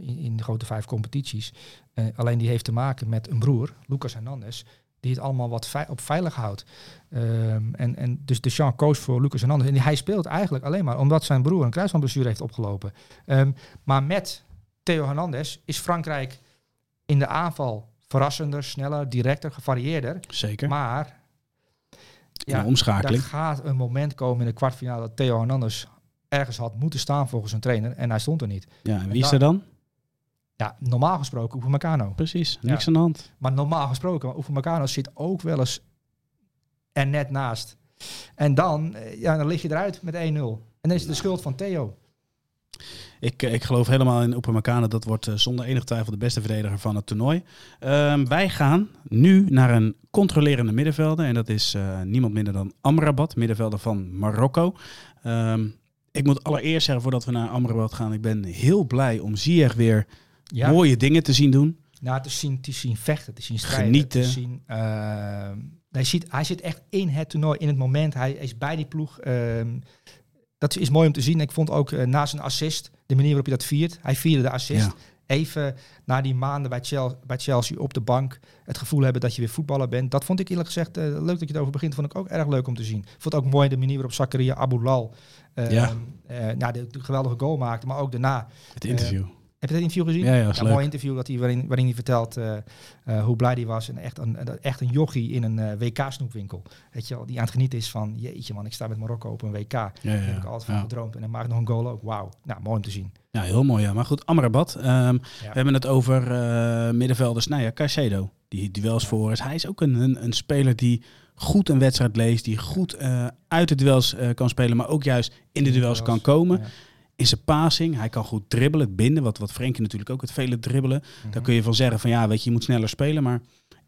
in, in, de grote vijf competities. Uh, alleen die heeft te maken met een broer, Lucas Hernandez, die het allemaal wat op veilig houdt. Um, en, en dus Deschamps koos voor Lucas Hernandez. En hij speelt eigenlijk alleen maar omdat zijn broer een kruisbandblessure heeft opgelopen. Um, maar met Theo Hernandez is Frankrijk in de aanval verrassender, sneller, directer, gevarieerder. Zeker. Maar ja, omschakeling. er gaat een moment komen in de kwartfinale dat Theo Hernandez ergens had moeten staan volgens een trainer en hij stond er niet. Ja, en wie is er dan? Ja, normaal gesproken Upamecano. Precies, Ja. niks aan de hand. Maar normaal gesproken, maar Upamecano zit ook wel eens er net naast. En dan, eh, ja, dan lig je eruit met 1-0. En dan is het de schuld van Theo. Ik, eh, ik geloof helemaal in Upamecano. Dat wordt eh, zonder enige twijfel de beste verdediger van het toernooi. Ehm, wij gaan nu naar een controlerende middenvelder. En dat is niemand minder dan Amrabat, middenvelder van Marokko. Ehm, ik moet allereerst zeggen, voordat we naar Amrabat gaan... ik ben heel blij om Ziyech weer Ja. mooie dingen te zien doen. Nou, te zien, te zien vechten, te zien strijden. Genieten. Te zien, ehm, hij, ziet, hij zit echt in het toernooi, in het moment. Hij is bij die ploeg. ehm, dat is mooi om te zien. Ik vond ook eh, na zijn assist, de manier waarop hij dat viert. Hij vierde de assist. Ja. Even na die maanden bij Chelsea, bij Chelsea op de bank het gevoel hebben dat je weer voetballer bent. Dat vond ik eerlijk gezegd, eh, leuk dat je het over begint, vond ik ook erg leuk om te zien. Vond ook mooi de manier waarop Zakaria Aboulal eh, Ja. eh, nou, de, de geweldige goal maakte, maar ook daarna. Het interview. Heb je dat interview gezien? ja, ja, mooi interview dat hij, waarin, waarin hij vertelt eh, eh, hoe blij hij was. En echt een, echt een jochie in een eh, WK-snoepwinkel. Weet je wel, die aan het genieten is van, jeetje man, ik sta met Marokko op een WK. Ja, Daar heb ik altijd van gedroomd. En hij maakt nog een goal ook. Wauw. Nou, mooi om te zien. Ja, heel mooi. Ja. Maar goed, Amrabat. ehm, We hebben het over middenvelders. Nou ja, Caicedo, die duels voor is. Hij is ook een, een, een speler die goed een wedstrijd leest. Die goed uit de duels kan spelen. Maar ook juist in de duels kan komen. In zijn passing. Hij kan goed dribbelen, het binden. Wat, wat Frenkie natuurlijk ook het vele dribbelen. Mhm. Daar kun je van zeggen van ja, weet je, je moet sneller spelen. Maar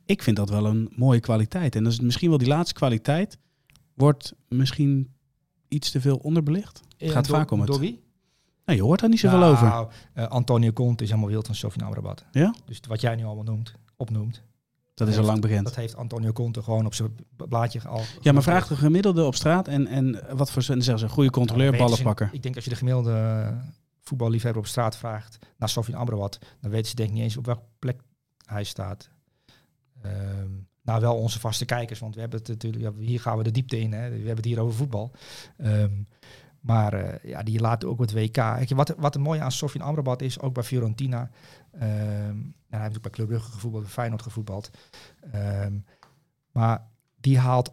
ik vind dat wel een mooie kwaliteit. En dat is misschien wel die laatste kwaliteit. Wordt misschien iets te veel onderbelicht. Eh, gaat door- vaak om het. Door wie? Nou, je hoort daar niet zoveel over. Nou, eh, Antonio Conte is helemaal wild van Sofie Amrabat. Ja? Dus wat jij nu allemaal noemt, opnoemt. Dat is al lang bekend. Dat heeft Antonio Conte gewoon op zijn blaadje al. Ja, maar vraag de gemiddelde op straat en, en wat voor zeggen ze, een goede controleur, Nou, ballenpakker. Ik denk als je de gemiddelde eh, voetballiefhebber op straat vraagt naar Sofie Amrabat, dan weten ze denk ik niet eens op welke plek hij staat. Ehm, nou, wel onze vaste kijkers, want we hebben het natuurlijk, ja, hier gaan we de diepte in. Hè. We hebben het hier over voetbal. Ehm, maar eh, ja, die laat ook het WK. Wat, wat er mooi aan Sofie Amrabat is, ook bij Fiorentina. en hij heeft ook bij Club Brugge gevoetbald, bij Feyenoord gevoetbald. Ehm, maar die haalt,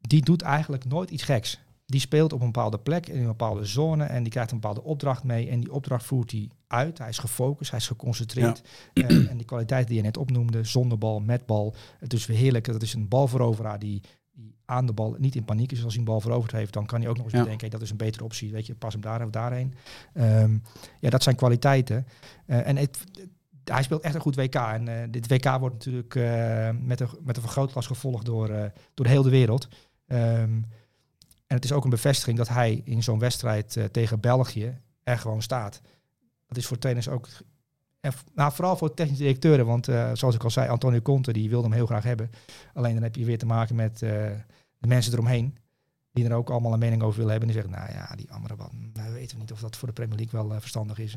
die doet eigenlijk nooit iets geks. Die speelt op een bepaalde plek, in een bepaalde zone en die krijgt een bepaalde opdracht mee. En die opdracht voert hij uit. Hij is gefocust, hij is geconcentreerd. En, en die kwaliteit die je net opnoemde, zonder bal, met bal. Het is weer heerlijk. Dat is een balveroveraar die, die aan de bal niet in paniek is. Als hij een bal veroverd heeft, dan kan hij ook nog eens Ja. bedenken, hey, dat is een betere optie. Weet je, pas hem daar of daarheen. Ehm, ja, dat zijn kwaliteiten. Eh, en het, hij speelt echt een goed WK. En eh, dit WK wordt natuurlijk eh, met, een, met een vergrootglas gevolgd door, eh, door de wereld. Ehm, en het is ook een bevestiging dat hij in zo'n wedstrijd tegen België er gewoon staat. Dat is voor trainers ook. En nou, vooral voor technische directeuren. Want zoals ik al zei, Antonio Conte die wilde hem heel graag hebben. Alleen dan heb je weer te maken met de mensen eromheen. Die er ook allemaal een mening over willen hebben. En die zeggen, nou ja, die Amrabat, nou, we weten niet of dat voor de Premier League wel eh, verstandig is.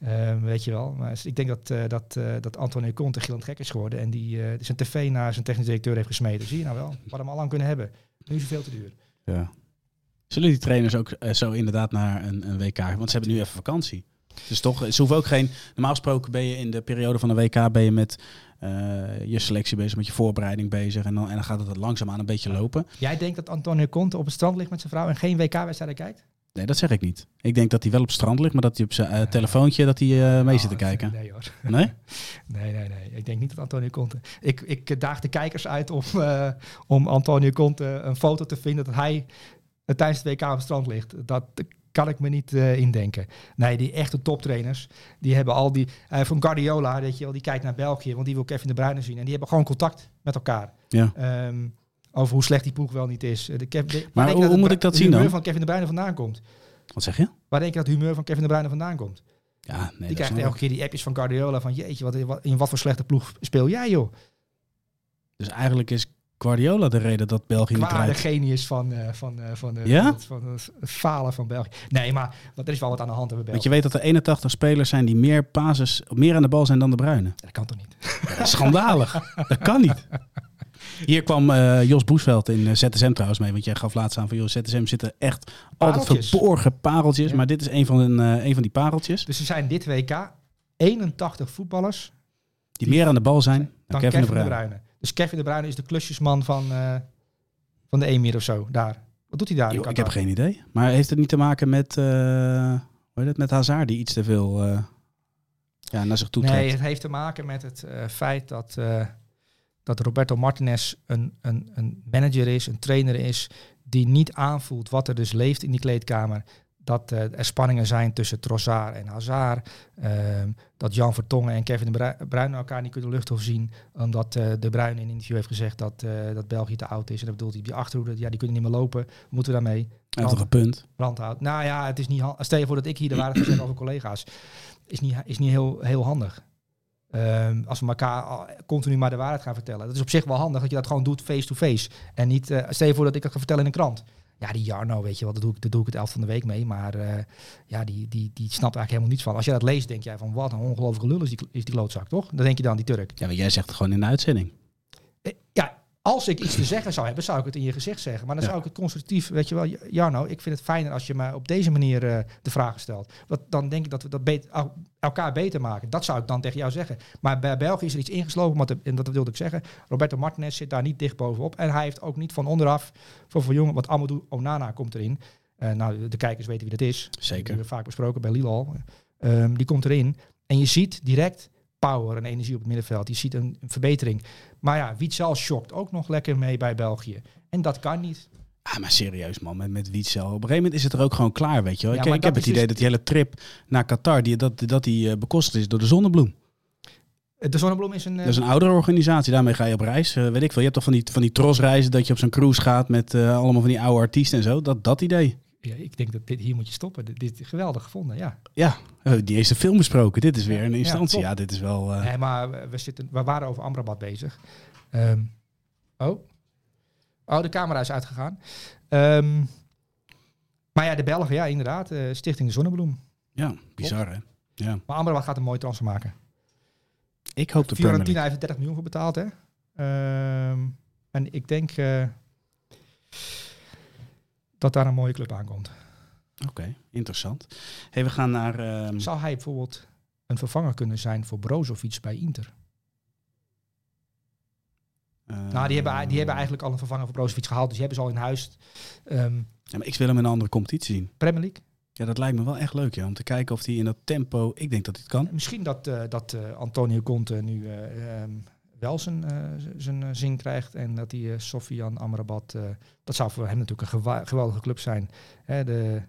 Ehm, weet je wel. Maar ik denk dat, eh, dat, eh, dat Antonio Conte gillend gek is geworden. En die zijn tv naar zijn technische directeur heeft gesmeten. Zie je nou wel. We hadden hem al lang kunnen hebben. Nu is het veel te duur. Ja. Zullen die trainers ook zo inderdaad naar een, een WK? Want ze hebben nu even vakantie. Dus toch, ze hoeven ook geen. Normaal gesproken ben je in de periode van een WK ben je met je selectie bezig, met je voorbereiding bezig. En dan, en dan gaat het langzaamaan een beetje lopen. Jij denkt dat Antonio Conte op het strand ligt met zijn vrouw en geen WK-wedstrijden kijkt? Nee, dat zeg ik niet. Ik denk dat hij wel op het strand ligt, maar dat hij op zijn eh, telefoontje dat hij, eh, mee Oh, zit te kijken. Nee hoor. Nee? Nee, nee, nee. Ik denk niet dat Antonio Conte... Ik, ik daag de kijkers uit om, eh, om Antonio Conte een foto te vinden dat hij eh, tijdens het WK op het strand ligt. Dat kan ik me niet eh, indenken. Nee, die echte toptrainers, die hebben al die... eh, van Guardiola, weet je wel, die kijkt naar België, want die wil Kevin de Bruyne zien. En die hebben gewoon contact met elkaar. Ja. Ehm, over hoe slecht die ploeg wel niet is. Eh, De Kev- de- Maar hoe- moet ik dat de zien humeur dan? van Kevin de Bruyne vandaan komt? Wat zeg je? Waar denk je dat het humeur van Kevin de Bruyne vandaan komt? Ja, nee. die dat krijgt elke keer die appjes van Guardiola van jeetje, wat, in wat voor slechte ploeg speel jij joh? Dus eigenlijk is Guardiola de reden dat België niet Qua de rijdt. genius van, eh, van, eh, van, Ja? van, het, van het falen van België. Nee, maar er is wel wat aan de hand hebben Want je weet dat er 81 spelers zijn die meer basis, meer aan de bal zijn dan de Bruinen. Dat kan toch niet? Schandalig. dat kan niet. Hier kwam eh, Jos Boesveld in eh, ZSM trouwens mee. Want jij gaf laatst aan van Jos, ZSM zitten echt altijd verborgen pareltjes. Ja. Maar dit is een van, een, een van die pareltjes. Dus er zijn dit WK 81 voetballers Die meer aan de bal zijn dan, dan Kevin, Kevin, de de, Bruyne. Dus Kevin de Bruyne is de klusjesman van, eh, van de Emir of zo, daar. Wat doet hij daar? Yo, ik heb geen idee. Maar heeft het niet te maken met, eh hoe heet het, met Hazard die iets te veel... eh, ja, naar zich toe trekt. Nee, het heeft te maken met het feit dat, dat Roberto Martinez een, een, een manager is, een trainer is, die niet aanvoelt wat er dus leeft in die kleedkamer. Dat eh, er spanningen zijn tussen Trossard en Hazard. Ehm, dat Jan Vertongen en Kevin de Bruyne elkaar niet kunnen lucht zien. Omdat eh, de Bruyne in een interview heeft gezegd dat, eh, dat België te oud is. En dat bedoelt hij die achterhoede. Ja, die kunnen niet meer lopen. Moeten we daarmee? Toch een punt. brandhout. Nou ja, het is niet. Stel je voor dat ik hier de waarheid ga zeggen over collega's. Is niet, is niet heel, heel handig. Ehm, als we elkaar continu maar de waarheid gaan vertellen. Dat is op zich wel handig dat je dat gewoon doet face-to-face. En niet, stel je voor dat ik dat ga vertellen in een krant. Ja, die Jarno, weet je wel, daar doe ik, daar doe ik het elf van de week mee. Maar eh, ja, die, die, die snapt eigenlijk helemaal niets van. Als je dat leest, denk jij van wat een ongelofelijke lul is die, is die klootzak, toch? Dan denk je dan, die Turk. Ja, maar jij zegt het gewoon in de uitzending. Eh, Ja, als ik iets te zeggen zou hebben, zou ik het in je gezicht zeggen. Maar dan Ja. zou ik het constructief, weet je wel, Jarno, ik vind het fijner als je me op deze manier eh, de vragen stelt. Want dan denk ik dat we dat beter, elkaar beter maken. Dat zou ik dan tegen jou zeggen. Maar bij België is er iets ingeslopen, de- en dat wilde ik zeggen. Roberto Martinez zit daar niet dicht bovenop. En hij heeft ook niet van onderaf, voor voor jongen, want Amadou Onana komt erin. Eh, nou, de kijkers weten wie dat is. Die Zeker. hebben we vaak besproken bij Lille al. Ehm, die komt erin. En je ziet direct power en energie op het middenveld. Je ziet een, een verbetering. Maar ja, Witzel schokt ook nog lekker mee bij België. En dat kan niet. Ah, maar serieus man, met, met. Op een gegeven moment is het er ook gewoon klaar, weet je wel. Ja, ik ik heb het idee dus- dat die hele trip naar Qatar, die, dat, dat die eh, bekostigd is door de Zonnebloem. De Zonnebloem is een... eh, Dat is een oudere organisatie, daarmee ga je op reis. Eh, weet ik veel, je hebt toch van die, van die trosreizen dat je op zo'n cruise gaat met eh, allemaal van die oude artiesten en zo. Dat, dat idee. Ja, ik denk dat dit, hier moet je stoppen. Dit, geweldig gevonden, ja. Ja, eh, die heeft de film besproken. Dit is weer een instantie. Ja, dit is wel... eh, Nee, maar we, zitten, we waren over Amrabat bezig. Ehm, oh. Oh, de camera is uitgegaan. Ehm, maar ja, de Belgen, ja, inderdaad. eh, Stichting de Zonnebloem. ja, bizar hè. Ja. Maar Amrabat gaat een mooie transfer maken. Ik hoop de Fiorentina heeft er 30 miljoen voor betaald, hè? Ehm, en ik denk dat daar een mooie club aankomt. Oké, interessant. Hey, we gaan naar... ehm, Zou hij bijvoorbeeld een vervanger kunnen zijn voor Brozovic bij Inter? nou, die hebben, die hebben eigenlijk al een vervanger voor Brozovic gehaald. Dus die hebben ze al in huis. Ehm, Ja, maar ik wil hem in een andere competitie zien. Premier League. Ja, dat lijkt me wel echt leuk, ja. Om te kijken of hij in dat tempo... Ik denk dat hij het kan. Misschien dat, eh, dat eh, Antonio Conte nu eh, ehm, wel zijn, eh, zijn eh, zin krijgt. En dat die uh, Sofian Amrabat... eh, dat zou voor hem natuurlijk een geweldige club zijn. Hè, de,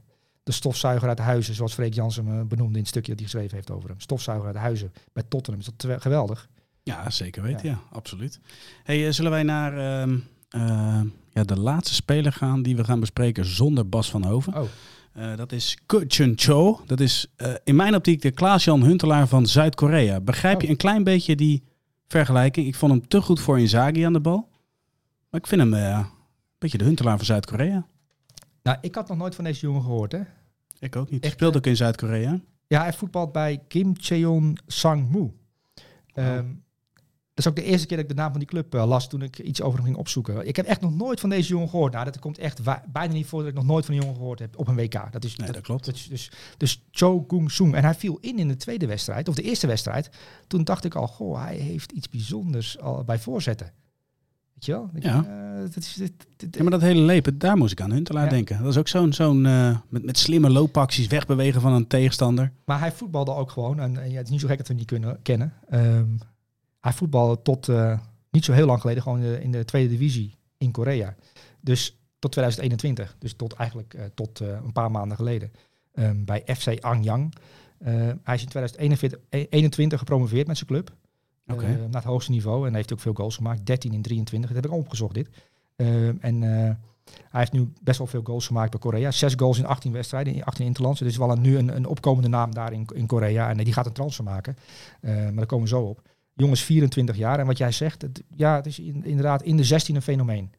de stofzuiger uit de huizen, zoals Freek Jansen me benoemde in het stukje dat hij geschreven heeft over hem. Stofzuiger uit de huizen bij Tottenham. Is dat geweldig? Ja, zeker weten. Ja. Ja, absoluut. Hey, eh, zullen wij naar ehm, eh, ja, de laatste speler gaan die we gaan bespreken zonder Bas van Hoven? Oh, Eh, dat is Ko Chun Cho. Dat is eh, in mijn optiek de Klaas-Jan Huntelaar van Zuid-Korea. Begrijp Oh. je een klein beetje die vergelijking? Ik vond hem te goed voor Inzaghi aan de bal. Maar ik vind hem eh, een beetje de Huntelaar van Zuid-Korea. nou, ik had nog nooit van deze jongen gehoord, hè? Ik ook niet. Echt, Speelt ook in Zuid-Korea. Ja, hij voetbalt bij Kim Cheon Sang-moo. Ehm, dat is ook de eerste keer dat ik de naam van die club eh, las toen ik iets over hem ging opzoeken. Ik heb echt nog nooit van deze jongen gehoord. Nou, dat komt echt bijna niet voor dat ik nog nooit van die jongen gehoord heb op een WK. Dat is, Nee, dat klopt. Dat is dus, dus Cho Gung Sung. En hij viel in in de tweede wedstrijd, of de eerste wedstrijd. Toen dacht ik al, goh, hij heeft iets bijzonders al bij voorzetten. Weet je wel? Ik- Ja. eh, dat is, dit, dit- Ja, maar dat hele lepen, daar moest ik aan Huntelaar Ja. denken. Dat is ook zo'n, zo'n eh, met, met slimme loopacties wegbewegen van een tegenstander. Maar hij voetbalde ook gewoon. En, en ja, het is niet zo gek dat we hem niet kunnen kennen. Ehm, hij voetbalde tot eh, niet zo heel lang geleden gewoon in de, in de tweede divisie in Korea. Dus tot 2021. Dus tot eigenlijk eh, tot eh, een paar maanden geleden. Ehm, bij FC Anyang. Eh, hij is in 2021 gepromoveerd met zijn club. Oké. Eh, naar het hoogste niveau. En heeft ook veel goals gemaakt. 13 in 23. Dat heb ik al opgezocht dit. Ehm, en eh, hij heeft nu best wel veel goals gemaakt bij Korea. Zes goals in 18 wedstrijden, in 18 interlands. Dus wel een, nu een, een opkomende naam daar in, in Korea. En eh, die gaat een transfer maken. Eh, maar daar komen we zo op. Jongens 24 jaar. En wat jij zegt, het, ja, het is in- inderdaad in de 16 een fenomeen.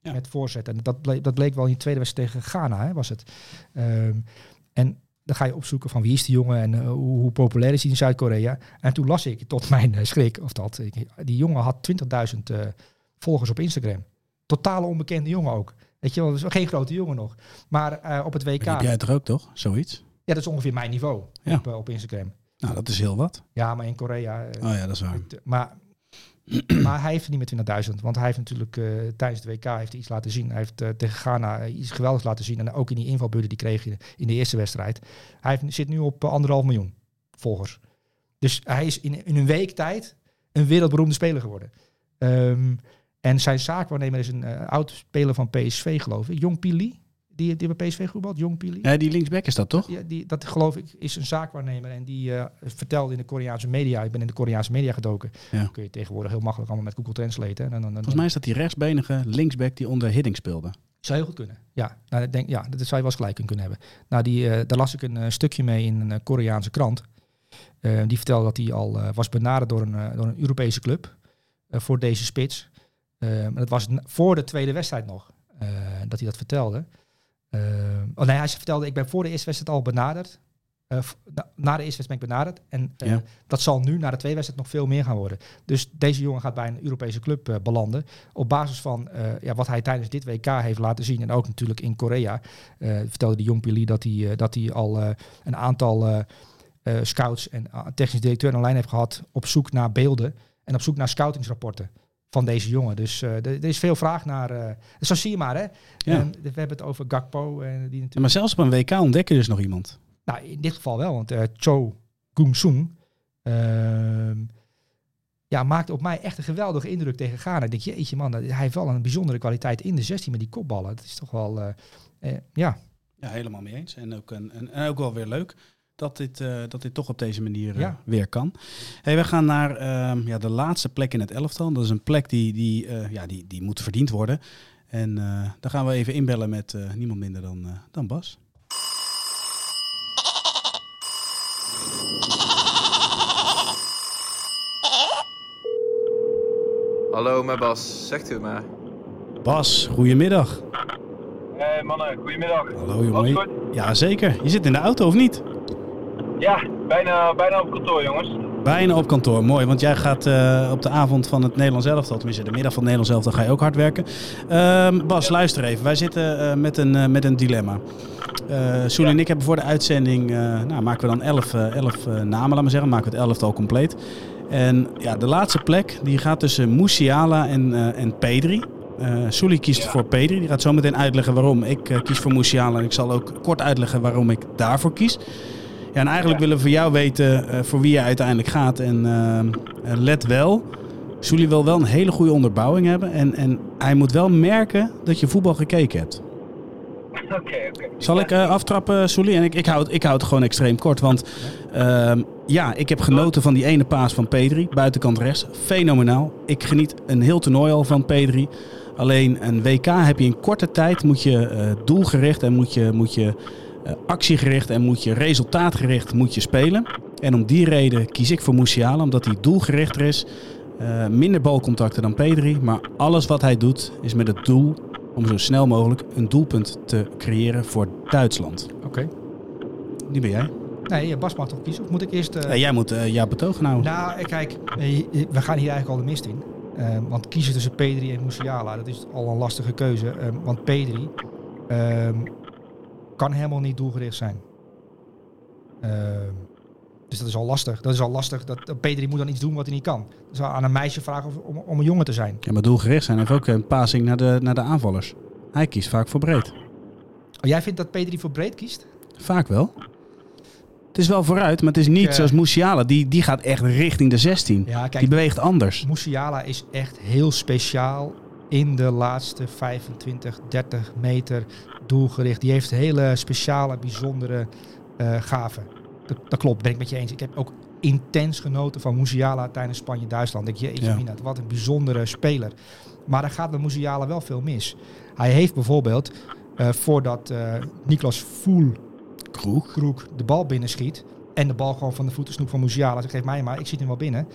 Ja. Met voorzet. En dat bleek, dat bleek wel in de tweede wedstrijd tegen Ghana, hè, was het. Ehm, en dan ga je opzoeken van wie is die jongen en eh, hoe, hoe populair is hij in Zuid-Korea. En toen las ik tot mijn eh, schrik, of dat, ik, die jongen had 20.000 eh, volgers op Instagram. Totale onbekende jongen ook. Weet je wel, dus geen grote jongen nog. Maar eh, op het WK, Die heb jij toch ook, toch? Zoiets? ja, dat is ongeveer mijn niveau Ja. op, op Instagram. Nou, dat is heel wat. Ja, maar in Korea... eh, Oh ja, dat is waar. het- maar, maar hij heeft het niet met 20.000. Want hij heeft natuurlijk eh, tijdens het WK heeft iets laten zien. Hij heeft eh, tegen Ghana eh, iets geweldigs laten zien. En ook in die invalbeurten die kreeg je in de eerste wedstrijd. Hij heeft, zit nu op eh, anderhalf miljoen volgers. Dus hij is in, in een week tijd een wereldberoemde speler geworden. Ehm, en zijn zaakwaarnemer is een uh, oud speler van PSV, geloof ik. Jong Pili. Die, die bij PSV voetbalt, Jong Pili. Ja, die linksback is dat toch? Ja, die, dat geloof ik is een zaakwaarnemer. En die uh, vertelde in de Koreaanse media. Ik ben in de Koreaanse media gedoken. Ja. Kun je tegenwoordig heel makkelijk allemaal met Google Translate. En dan, dan, Volgens mij is dat die rechtsbenige linksback die onder Hidding speelde. Zou heel goed kunnen. Ja, nou, ik denk, ja dat zou je wel eens gelijk kunnen hebben. Nou, die, uh, daar las ik een uh, stukje mee in een Koreaanse krant. Die vertelde dat hij al was benaderd door een, door een Europese club voor deze spits. dat was voor de tweede wedstrijd nog dat hij dat vertelde. Oh nee, hij vertelde, ik ben voor de eerste wedstrijd al benaderd. Uh, na de eerste wedstrijd ben ik benaderd. En uh, ja. dat zal nu, na de tweede wedstrijd, nog veel meer gaan worden. Dus deze jongen gaat bij een Europese club uh, belanden. Op basis van ja, wat hij tijdens dit WK heeft laten zien. En ook natuurlijk in Korea. vertelde de Jong dat hij, dat hij al een aantal scouts en technisch directeur online heeft gehad. Op zoek naar beelden. En op zoek naar scoutingsrapporten van deze jongen. Dus uh, er is veel vraag naar. Uh, zo zie je maar, hè? Ja. En we hebben het over Gakpo. En die natuurlijk... Ja, maar zelfs op een WK ontdekken dus nog iemand. Nou, in dit geval wel, want uh, Cho Gung-sung uh, ja, maakte op mij echt een geweldige indruk tegen Ghana. Ik denk, jeetje man, hij heeft wel een bijzondere kwaliteit in de 16 met die kopballen. Dat is toch wel, ja. Ja, helemaal mee eens. En ook, een, en, en ook wel weer leuk dat dit, uh, dat dit toch op deze manier ja. weer kan. Hey, we gaan naar uh, ja, de laatste plek in het elftal. Dat is een plek die, die, uh, ja, die, die moet verdiend worden. En daar gaan we even inbellen met niemand minder dan, dan Bas. Hallo, met Bas. Zegt u het maar. Bas, goedemiddag. Hey mannen, goedemiddag. Hallo jongen. Ja, zeker. Je zit in de auto of niet? Ja, bijna, bijna op kantoor jongens. Bijna op kantoor, mooi. Want jij gaat uh, op de avond van het Nederlands elftal, tenminste de middag van het Nederlands elftal, ga je ook hard werken. Uh, Bas, luister even. Wij zitten uh, met, een, met een dilemma. Soel ja. en ik hebben voor de uitzending, nou, maken we dan elf, elf namen, laat maar zeggen. Maken we het elftal compleet. En ja, de laatste plek die gaat tussen Musiala en, en Pedri. Uh, kiest ja. voor Pedri. Die gaat zo meteen uitleggen waarom. Ik uh, kies voor Musiala en ik zal ook kort uitleggen waarom ik daarvoor kies. Ja, en eigenlijk ja. willen we voor jou weten uh, voor wie je uiteindelijk gaat. En let wel, Souli wil wel een hele goede onderbouwing hebben. En, en hij moet wel merken dat je voetbal gekeken hebt. Oké, okay, okay. Zal ik uh, aftrappen, Soelie? En ik, ik, houd, ik houd het gewoon extreem kort. Want uh, ja, ik heb genoten van die ene paas van Pedri. Buitenkant rechts. Fenomenaal. Ik geniet een heel toernooi al van Pedri. Alleen een WK heb je in korte tijd moet je doelgericht en moet je, moet je actiegericht en moet je resultaatgericht moet je spelen. En om die reden kies ik voor Musiala, omdat hij doelgerichter is. Uh, minder balcontacten dan Pedri, maar alles wat hij doet is met het doel om zo snel mogelijk een doelpunt te creëren voor Duitsland. Oké. Okay. Die ben jij. Nee, Bas mag toch kiezen? Of moet ik eerst... Uh... Nee, jij moet uh, jouw betoog houden. Nou, kijk, we gaan hier eigenlijk al de mist in. Uh, want kiezen tussen Pedri en Musiala, dat is al een lastige keuze. Uh, want Pedri ehm, kan helemaal niet doelgericht zijn. Ehm, dus dat is al lastig. Dat is al lastig. Dat, Pedri moet dan iets doen wat hij niet kan. Dus aan een meisje vragen of, om, om een jongen te zijn. Ja, maar doelgericht zijn heeft ook een passing naar de, naar de aanvallers. Hij kiest vaak voor breed. Oh, jij vindt dat Pedri voor breed kiest? Vaak wel. Het is wel vooruit, maar het is niet ik, uh, zoals Musiala. Die, die gaat echt richting de 16. Ja, kijk, die beweegt anders. Musiala is echt heel speciaal in de laatste 25, 30 meter doelgericht. Die heeft hele speciale, bijzondere uh, gaven. Dat, dat, klopt, ben ik met je eens. Ik heb ook intens genoten van Musiala tijdens Spanje-Duitsland. Ik je, ja. wat een bijzondere speler. Maar er gaat met Musiala wel veel mis. Hij heeft bijvoorbeeld, uh, voordat uh, Niklas Voel Kroeg. Kroeg de bal binnenschiet en de bal gewoon van de voetensnoep van Musiala. Zegt, geef mij maar, ik zie hem wel binnen.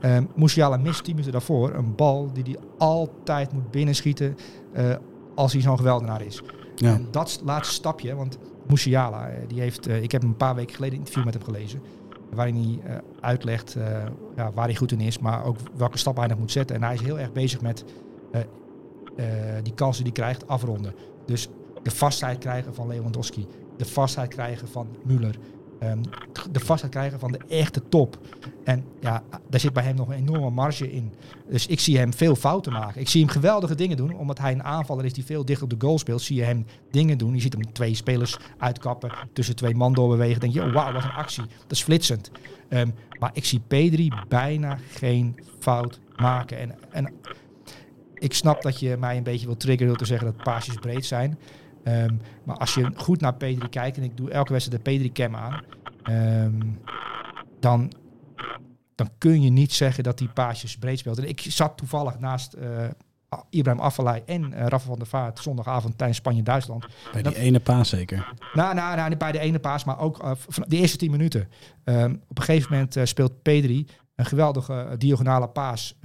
Um, Musiala mist 10 minuten daarvoor een bal die hij altijd moet binnenschieten uh, als hij zo'n geweldenaar is. Ja. En dat laatste stapje, want Musiala, die heeft, uh, ik heb een paar weken geleden een interview met hem gelezen. Waarin hij uh, uitlegt ja, waar hij goed in is, maar ook welke stap hij nog moet zetten. En hij is heel erg bezig met die kansen die hij krijgt afronden. Dus de vastheid krijgen van Lewandowski. De vastheid krijgen van Müller. Ehm, de vastheid krijgen van de echte top. En ja, daar zit bij hem nog een enorme marge in. Dus ik zie hem veel fouten maken. Ik zie hem geweldige dingen doen, omdat hij een aanvaller is die veel dichter op de goal speelt. Zie je hem dingen doen. Je ziet hem twee spelers uitkappen, tussen twee man doorbewegen. denk je, oh, wauw, wat een actie. Dat is flitsend. Ehm, maar ik zie P3 bijna geen fout maken. En, en ik snap dat je mij een beetje wil triggeren door te zeggen dat paasjes breed zijn. Ehm, maar als je goed naar P3 kijkt, en ik doe elke wedstrijd de P3-cam aan, ehm, dan, dan kun je niet zeggen dat die paasjes breed speelt. En ik zat toevallig naast uh, Ibrahim Afellay en uh, Rafa van der Vaart zondagavond tijdens Spanje-Duitsland. Bij die ene paas zeker? Nou, nou, nou, bij de ene paas, maar ook uh, van de eerste tien minuten. Ehm, op een gegeven moment speelt P3 een geweldige diagonale paas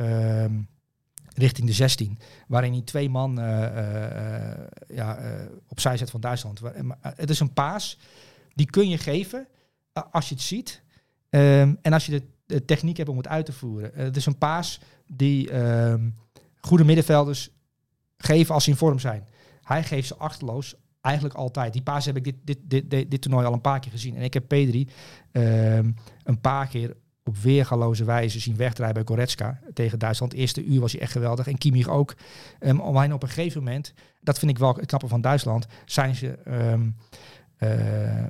richting de 16. Waarin hij twee man uh, uh, ja, opzij zet van Duitsland. Het is een paas, die kun je geven als je het ziet. Um, en als je de, techniek hebt om het uit te voeren. het is een paas die um, goede middenvelders geven als ze in vorm zijn. Hij geeft ze achterloos eigenlijk altijd. Die paas heb ik dit, dit, dit, dit, toernooi al een paar keer gezien. En ik heb P3 um, een paar keer op weergaloze wijze zien wegdraaien bij Goretzka tegen Duitsland. Eerste uur was hij echt geweldig. En Kimmich ook. Um, alleen op een gegeven moment, dat vind ik wel het knappe van Duitsland, zijn ze um, uh,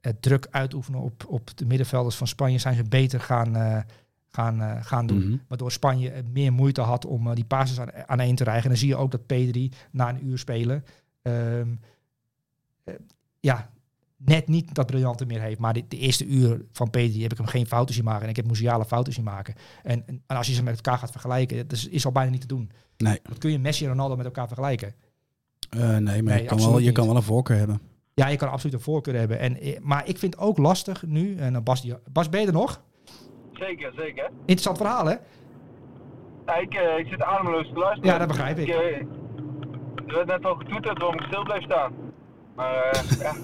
het druk uitoefenen op, op de middenvelders van Spanje, zijn ze beter gaan, uh, gaan, uh, gaan doen. Mm -hmm. Waardoor Spanje meer moeite had om die basis aan, aan één te rijgen. En dan zie je ook dat P3 na een uur spelen um, ja, net niet dat briljante meer heeft. Maar de, de, eerste uur van P3 heb ik hem geen fouten zien maken. En ik heb museale fouten zien maken. En, en, als je ze met elkaar gaat vergelijken, dat is, is al bijna niet te doen. Nee. Dat kun je Messi en Ronaldo met elkaar vergelijken. Uh, nee, maar nee, je, kan wel, je kan wel een voorkeur hebben. Ja, je kan absoluut een voorkeur hebben. En, maar ik vind het ook lastig nu. En Bas, Bas, ben je er nog? Zeker, zeker. Interessant verhaal, hè? Ja, ik, uh, ik zit ademloos te luisteren. Ja, dat begrijp ik. ik uh, er werd net al getoeterd waarom ik stil bleef staan. Maar ja...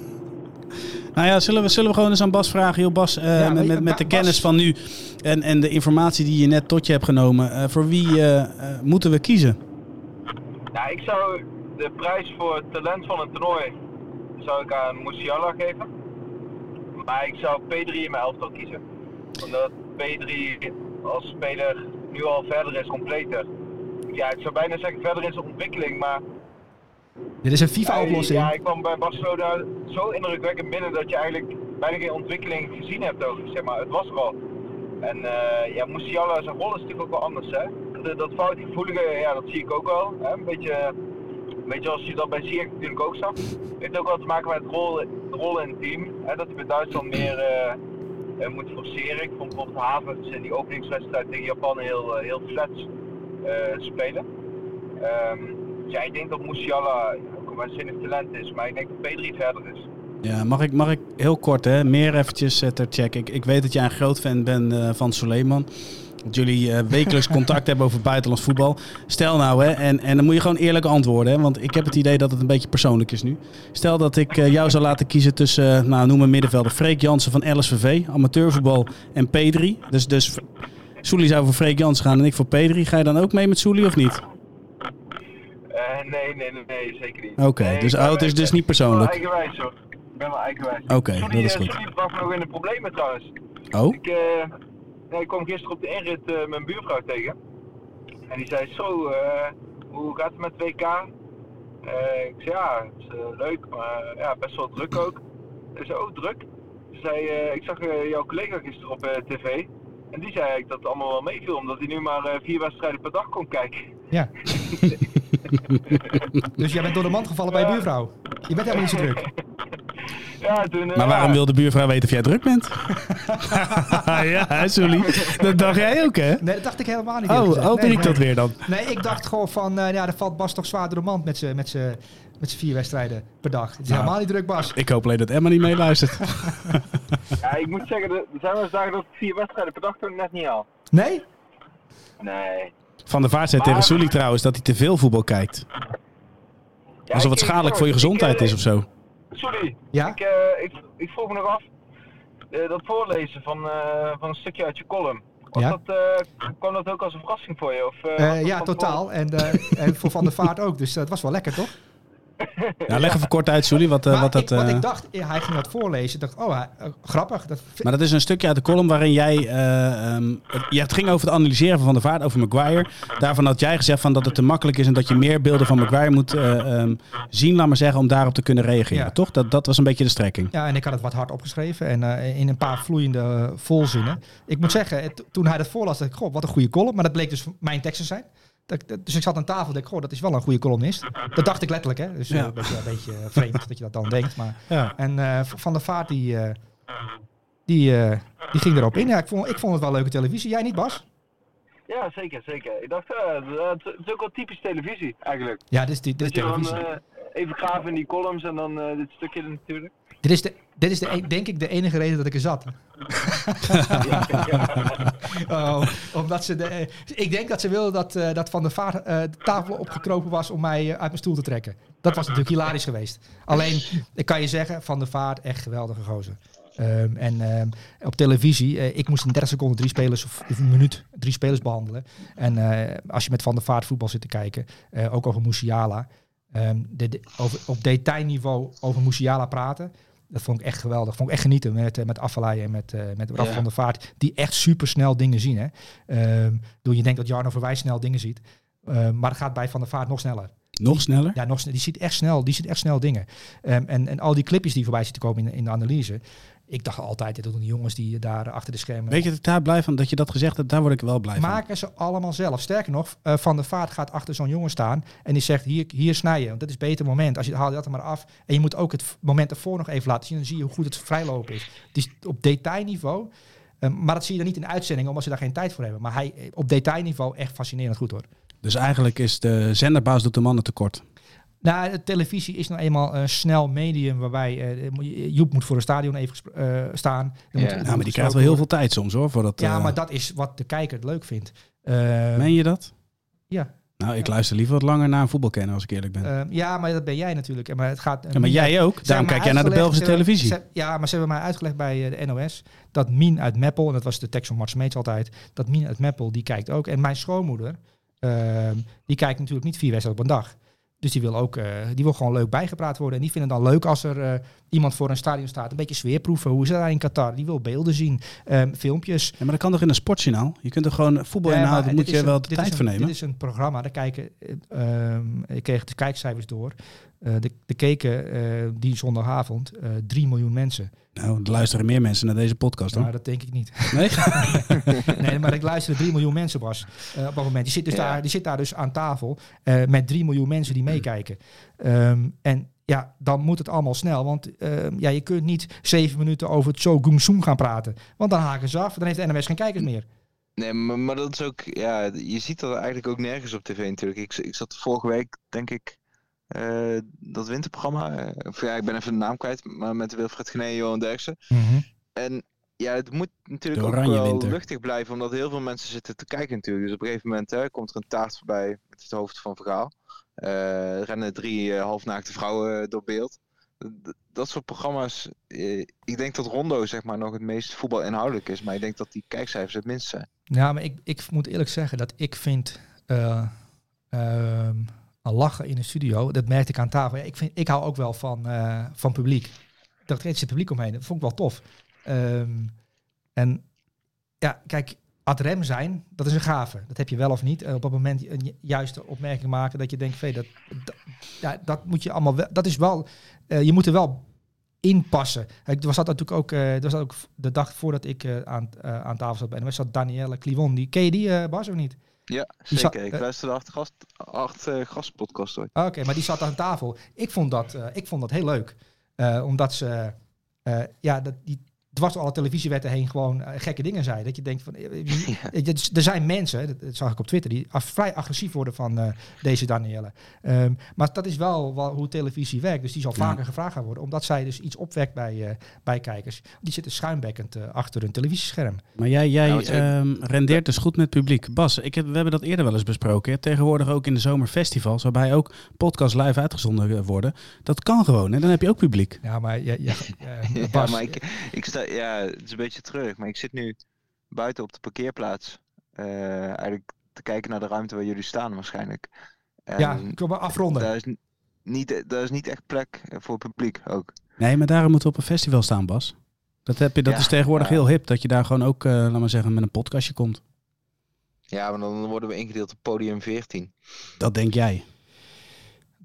Nou ja, zullen we, zullen we gewoon eens aan Bas vragen. Joh, Bas, uh, ja, met, met, met, de Bas. kennis van nu en, en de informatie die je net tot je hebt genomen. Uh, voor wie uh, moeten we kiezen? Nou, ik zou de prijs voor het talent van een toernooi zou ik aan Musiala geven. Maar ik zou P3 in mijn elftal kiezen. Omdat P3 als speler nu al verder is, completer. Ja, ik zou bijna zeggen verder in zijn ontwikkeling, maar dit is een FIFA-oplossing. Ja, ik kwam bij Barcelona zo indrukwekkend binnen dat je eigenlijk bijna geen ontwikkeling gezien hebt ook. Zeg maar, het was er al. En uh, ja, Musiala, zijn rol is natuurlijk ook wel anders. Hè? Dat, foutgevoelige, ja, dat zie ik ook wel. Hè? Een beetje, beetje als je dat bij Ziyech natuurlijk ook zag. Het heeft ook wel te maken met de rol, rol in het team. Hè? Dat hij bij Duitsland meer uh, uh, moet forceren. Ik vond bijvoorbeeld Havens in die openingswedstrijd tegen Japan heel, heel flat spelen. Um, ja, ik denk dat Musiala ook een talent is, maar ik denk dat P3 verder is. Ja, mag ik, mag ik heel kort, hè, meer eventjes uh, ter check. Ik, ik weet dat jij een groot fan bent uh, van Suleiman. Dat jullie uh, wekelijks contact hebben over buitenlands voetbal. Stel nou, hè, en, en dan moet je gewoon eerlijk antwoorden. Hè, want ik heb het idee dat het een beetje persoonlijk is nu. Stel dat ik jou zou laten kiezen tussen, nou noem een middenvelder, Freek Jansen van LSVV, amateurvoetbal en P3. Dus, dus Soelie zou voor Freek Jansen gaan en ik voor P3. Ga je dan ook mee met Soelie of niet? Uh, nee, nee, nee, nee, zeker niet. Oké, okay, nee, dus oud is dus niet persoonlijk. Ik ben wel eigenwijs hoor. Ik ben wel eigenwijs. Oké, okay, dat is goed. Sorry, bracht me nog in de problemen trouwens. Oh? Ik, uh, nee, ik kwam gisteren op de inrit uh, mijn buurvrouw tegen. En die zei zo, hoe gaat het met WK? ik zei ja, het is leuk, maar ja, best wel druk ook. Ze zei, oh druk? Ze zei, ik zag jouw collega gisteren op tv. En die zei eigenlijk dat het allemaal wel meeviel, omdat hij nu maar vier wedstrijden per dag kon kijken. Ja. dus jij bent door de mand gevallen bij je buurvrouw. Je bent helemaal niet zo druk. Ja, toen, uh, maar waarom wil de buurvrouw weten of jij druk bent? ja, sorry. Dat dacht jij ook, hè? Nee, dat dacht ik helemaal niet. Oh, oh nee, ben ik dat weer dan? Nee, ik dacht gewoon van, uh, ja, er valt Bas toch zwaar door de mand met zijn met met vier wedstrijden per dag. Het is nou, helemaal niet druk, Bas. Ik hoop alleen dat Emma niet meeluistert. ja, ik moet zeggen, er zijn wel eens dagen dat ik vier wedstrijden per dag toch net niet al. Nee? Nee. Van de Vaart zei tegen Sully trouwens dat hij te veel voetbal kijkt. Ja, Alsof het schadelijk voor je gezondheid ik, is of zo. Sorry, ja? ik, uh, ik, ik vroeg me nog af. Uh, dat voorlezen van, uh, van een stukje uit je column. Was ja? dat, kwam dat ook als een verrassing voor je? Of, ja, totaal. En, en voor Van der Vaart ook. Dus dat was wel lekker, toch? Nou, leg even kort uit, Sully, wat, eh, wat dat... ik, wat eh, ik dacht, eh, hij ging dat voorlezen. Ik dacht, oh, eh, grappig. Dat, Maar dat is een stukje uit de column waarin jij... eh, ehm, het, ja, het ging over het analyseren van der Vaart, over Maguire. Daarvan had jij gezegd van dat het te makkelijk is... en dat je meer beelden van Maguire moet eh, ehm, zien, laat maar zeggen... om daarop te kunnen reageren, Ja. toch? Dat, dat was een beetje de strekking. Ja, en ik had het wat hard opgeschreven en eh, in een paar vloeiende eh, volzinnen. Ik moet zeggen, het- toen hij dat voorlas, dacht ik, goh, wat een goede column. Maar dat bleek dus mijn teksten zijn. Dat, dat- dus ik zat aan tafel en dacht, goh, dat is wel een goede columnist. Dat dacht ik letterlijk, hè. Dus eh, Ja. een, beetje, een beetje eh, vreemd dat je dat dan denkt. Maar, Ja. en eh, Van der Vaart, die, eh, die, eh, die ging erop in. Ja, ik vond, ik vond het wel leuke televisie. Jij niet, Bas? Ja, zeker, zeker. Ik dacht, het is ook wel typisch televisie eigenlijk. Ja, dit is, dit is Dat je dan televisie. eh, even graven in die columns en dan eh, dit stukje natuurlijk. Dit is, de, dit is de, e- denk ik de enige reden dat ik er zat. Oh, omdat ze de, eh, ik denk dat ze wilden dat, eh, dat Van der Vaart eh, de tafel opgekropen was om mij uit mijn stoel te trekken. Dat was natuurlijk hilarisch geweest. Alleen, ik kan je zeggen, Van der Vaart, echt geweldige gozer. Ehm, en ehm, op televisie, ik moest in 30 seconden drie spelers of, of een minuut drie spelers behandelen. En als je met Van der Vaart voetbal zit te kijken, ook over Musiala, de, de- over, op detailniveau over Musiala praten. Dat vond ik echt geweldig. Vond ik echt genieten met, eh, met en met, eh met Raf Ja. van der Vaart. Die echt super snel dingen zien. Hè? Door je denkt dat Jarno Verwij snel dingen ziet. Ehm, maar dat gaat bij Van der Vaart nog sneller. Nog sneller? Ja, nog, die ziet echt snel, die ziet echt snel dingen. Ehm, en, en al die clipjes die voorbij zitten komen in, in de analyse. Ik dacht altijd, dat doen die jongens die daar achter de schermen... Weet je dat ik daar blij van, dat je dat gezegd hebt, daar word ik wel blij van. maken ze allemaal zelf. Sterker nog, eh, Van der Vaart gaat achter zo'n jongen staan en die zegt, hier, hier snij je, want dat is een beter moment. Als je haal je dat er maar af en je moet ook het moment ervoor nog even laten zien, dan zie je hoe goed het vrijlopen is. Is op detailniveau, eh, maar dat zie je dan niet in de uitzending, omdat ze daar geen tijd voor hebben. Maar hij eh, op detailniveau echt fascinerend goed hoor. Dus eigenlijk is de zenderbaas doet de mannen tekort. Nou, de televisie is nou eenmaal een snel medium waarbij eh, Joep moet voor een stadion even eh, staan. Ja. moet- Nou, maar die krijgt wel heel veel tijd soms hoor. Voor dat, Ja, eh, maar dat is wat de kijker het leuk vindt. Eh, Meen je dat? Ja. Nou, ik Ja. luister liever wat langer naar een voetbalkenner als ik eerlijk ben. Ehm, ja, maar dat ben jij natuurlijk. Maar het gaat. ja, maar jij ook. Daarom kijk jij naar de Belgische televisie. ze- ja, maar ze hebben mij uitgelegd bij de NOS dat Mien uit Meppel, en dat was de tekst van Mart Smeets altijd, dat Mien uit Meppel, die kijkt ook. En mijn schoonmoeder, ehm, die kijkt natuurlijk niet vier wedstrijden op een dag. Dus die wil ook, eh, die wil gewoon leuk bijgepraat worden. En die vinden het dan leuk als er eh, iemand voor een stadion staat. Een beetje sfeerproeven. Hoe is het daar in Qatar? Die wil beelden zien. ehm, filmpjes. Ja, maar dat kan toch in een sportjournaal? Je kunt er gewoon voetbal Ja, maar inhouden, dit moet je wel de tijd een- voor nemen. Dit is een programma, daar kijken, eh, ehm, ik kreeg de kijkcijfers door. Eh de, de keken eh, die zondagavond eh 3 miljoen mensen. Nou, er luisteren meer mensen naar deze podcast hoor. Nou, dat denk ik niet. Nee? nee, maar ik luisterde 3 miljoen mensen, Bas, eh, op dat moment. Die zit, dus Ja. daar, die zit daar dus aan tafel eh, met 3 miljoen mensen die meekijken. Ehm, en ja, dan moet het allemaal snel. Want ehm, ja, je kunt niet zeven minuten over het Zo Goemsoen gaan praten. Want dan haken ze af. Dan heeft de NMS geen kijkers meer. Nee, maar, maar dat is ook, ja, je ziet dat eigenlijk ook nergens op tv natuurlijk. Ik, ik zat vorige week, denk ik, eh, dat winterprogramma, eh, of ja, ik ben even de naam kwijt, maar met Wilfred Genee en Johan Derksen. En ja, het moet natuurlijk ook wel winter. luchtig blijven, omdat heel veel mensen zitten te kijken natuurlijk. Dus op een gegeven moment hè, komt er een taart voorbij met het hoofd van Vergaal. Eh, er rennen drie halfnaakte vrouwen door beeld. D- dat soort programma's, ik denk dat Rondo zeg maar nog het meest voetbalinhoudelijk is, maar ik denk dat die kijkcijfers het minst zijn. Ja, maar ik, ik moet eerlijk zeggen dat ik vind eh, een lachen in de studio, dat merkte ik aan tafel. Ja, ik, vind, ik hou ook wel van, eh, van publiek. Dat er zit publiek omheen, dat vond ik wel tof. Ehm, en ja, kijk, ad rem zijn, dat is een gave. Dat heb je wel of niet. En op dat moment een ju- juiste opmerking maken dat je denkt, "Vee, dat, dat, ja, dat moet je allemaal wel, dat is wel, eh, je moet er wel inpassen. Er was dat natuurlijk ook, eh, was dat ook de dag voordat ik eh, aan, eh, aan tafel zat bij en zat Danielle Clivon. Die ken je die, eh, Bas, of niet? Ja, zeker. zat- ik eh, luisterde acht, gast, acht eh, gastpodcast ooit. Ah, Oké, maar die zat aan tafel. Ik vond dat, eh, ik vond dat heel leuk. Eh, omdat ze, eh, ja, dat, die dwars door alle televisiewetten heen gewoon eh, gekke dingen zei. Dat je denkt van, eh, eh, er zijn mensen, dat, dat zag ik op Twitter, die af- vrij agressief worden van eh, deze Danielle. Ehm, maar dat is wel, wel hoe televisie werkt. Dus die zal Ja. vaker gevraagd gaan worden, omdat zij dus iets opwekt bij, eh, bij kijkers. Die zitten schuimbekkend achter een televisiescherm. Maar jij, jij Nou, ehm, rendeert dus goed met publiek. Bas, ik heb, we hebben dat eerder wel eens besproken. Hè? Tegenwoordig ook in de zomerfestivals, waarbij ook podcasts live uitgezonden worden. Dat kan gewoon en dan heb je ook publiek. Ja, maar ja, ja, Ja, Bas, maar ik, ik sta, ja, het is een beetje terug, maar ik zit nu buiten op de parkeerplaats. eh, eigenlijk te kijken naar de ruimte waar jullie staan waarschijnlijk. En ja, ik wil maar afronden. daar is, niet, daar is niet echt plek voor publiek ook. Nee, maar daarom moeten we op een festival staan, Bas. Dat, heb je, dat Ja, is tegenwoordig ja. heel hip, dat je daar gewoon ook, eh laat maar zeggen, met een podcastje komt. Ja, maar dan worden we ingedeeld op podium 14. Dat denk jij.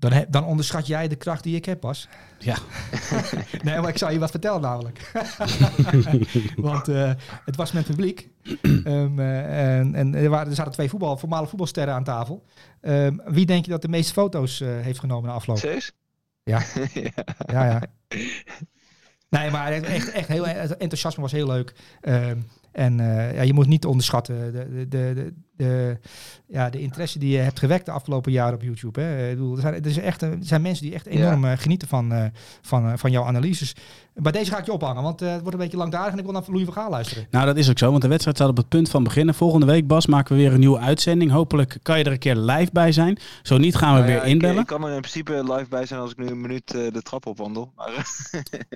Dan, he- dan onderschat jij de kracht die ik heb, Bas. Ja. nee, maar ik zou je wat vertellen namelijk. Want eh, het was met publiek. Ehm, eh, en en er, waren, er zaten twee voetbal, voormalige voetbalsterren aan tafel. Ehm, wie denk je dat de meeste foto's eh, heeft genomen na afloop? Serieus? Ja. ja. Ja, ja. Nee, maar echt, echt heel, het enthousiasme was heel leuk. Ehm, en eh, ja, je moet niet onderschatten de, de, de, de, ja, de interesse die je hebt gewekt de afgelopen jaren op YouTube. Hè. Ik bedoel, er, zijn, er, is echt, er zijn mensen die echt enorm eh, genieten van, eh, van, eh, van jouw analyses. Bij deze ga ik je ophangen, want eh, het wordt een beetje langdadig en ik wil naar Louis van Gaal luisteren. Nou, dat is ook zo, want de wedstrijd staat op het punt van beginnen. Volgende week, Bas, maken we weer een nieuwe uitzending. Hopelijk kan je er een keer live bij zijn. Zo niet gaan we Nou ja, weer ik- inbellen. Ik, kan er in principe live bij zijn als ik nu een minuut de trap opwandel. Maar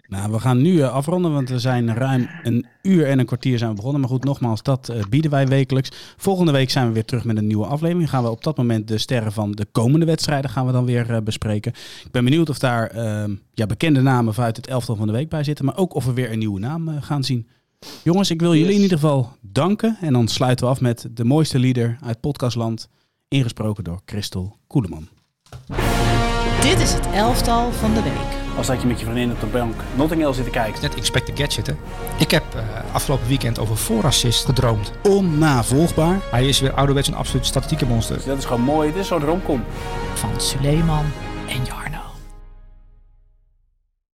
Nou, we gaan nu afronden, want we zijn ruim een uur en een kwartier zijn we begonnen. Maar goed, nogmaals, dat bieden wij wekelijks. Volgende week zijn we weer terug met een nieuwe aflevering. Gaan we op dat moment de sterren van de komende wedstrijden gaan we dan weer eh, bespreken. Ik ben benieuwd of daar ehm, ja, bekende namen vanuit het elftal van de week bij zitten. Maar ook of we weer een nieuwe naam eh, gaan zien. Jongens, ik wil jullie in ieder geval danken. En dan sluiten we af met de mooiste leader uit podcastland. Ingesproken door Christel Koeleman. Dit is het elftal van de week. Als dat je met je vriendin op de bank Notting Hill zit te kijken. Net Inspector Gadget, hè. Ik heb eh, afgelopen weekend over voorassist gedroomd. Onnavolgbaar. Hij is weer ouderwets een absoluut statistieke monster. Dat is gewoon mooi. Dit is zo'n romcom. Van Suleiman en Jarno.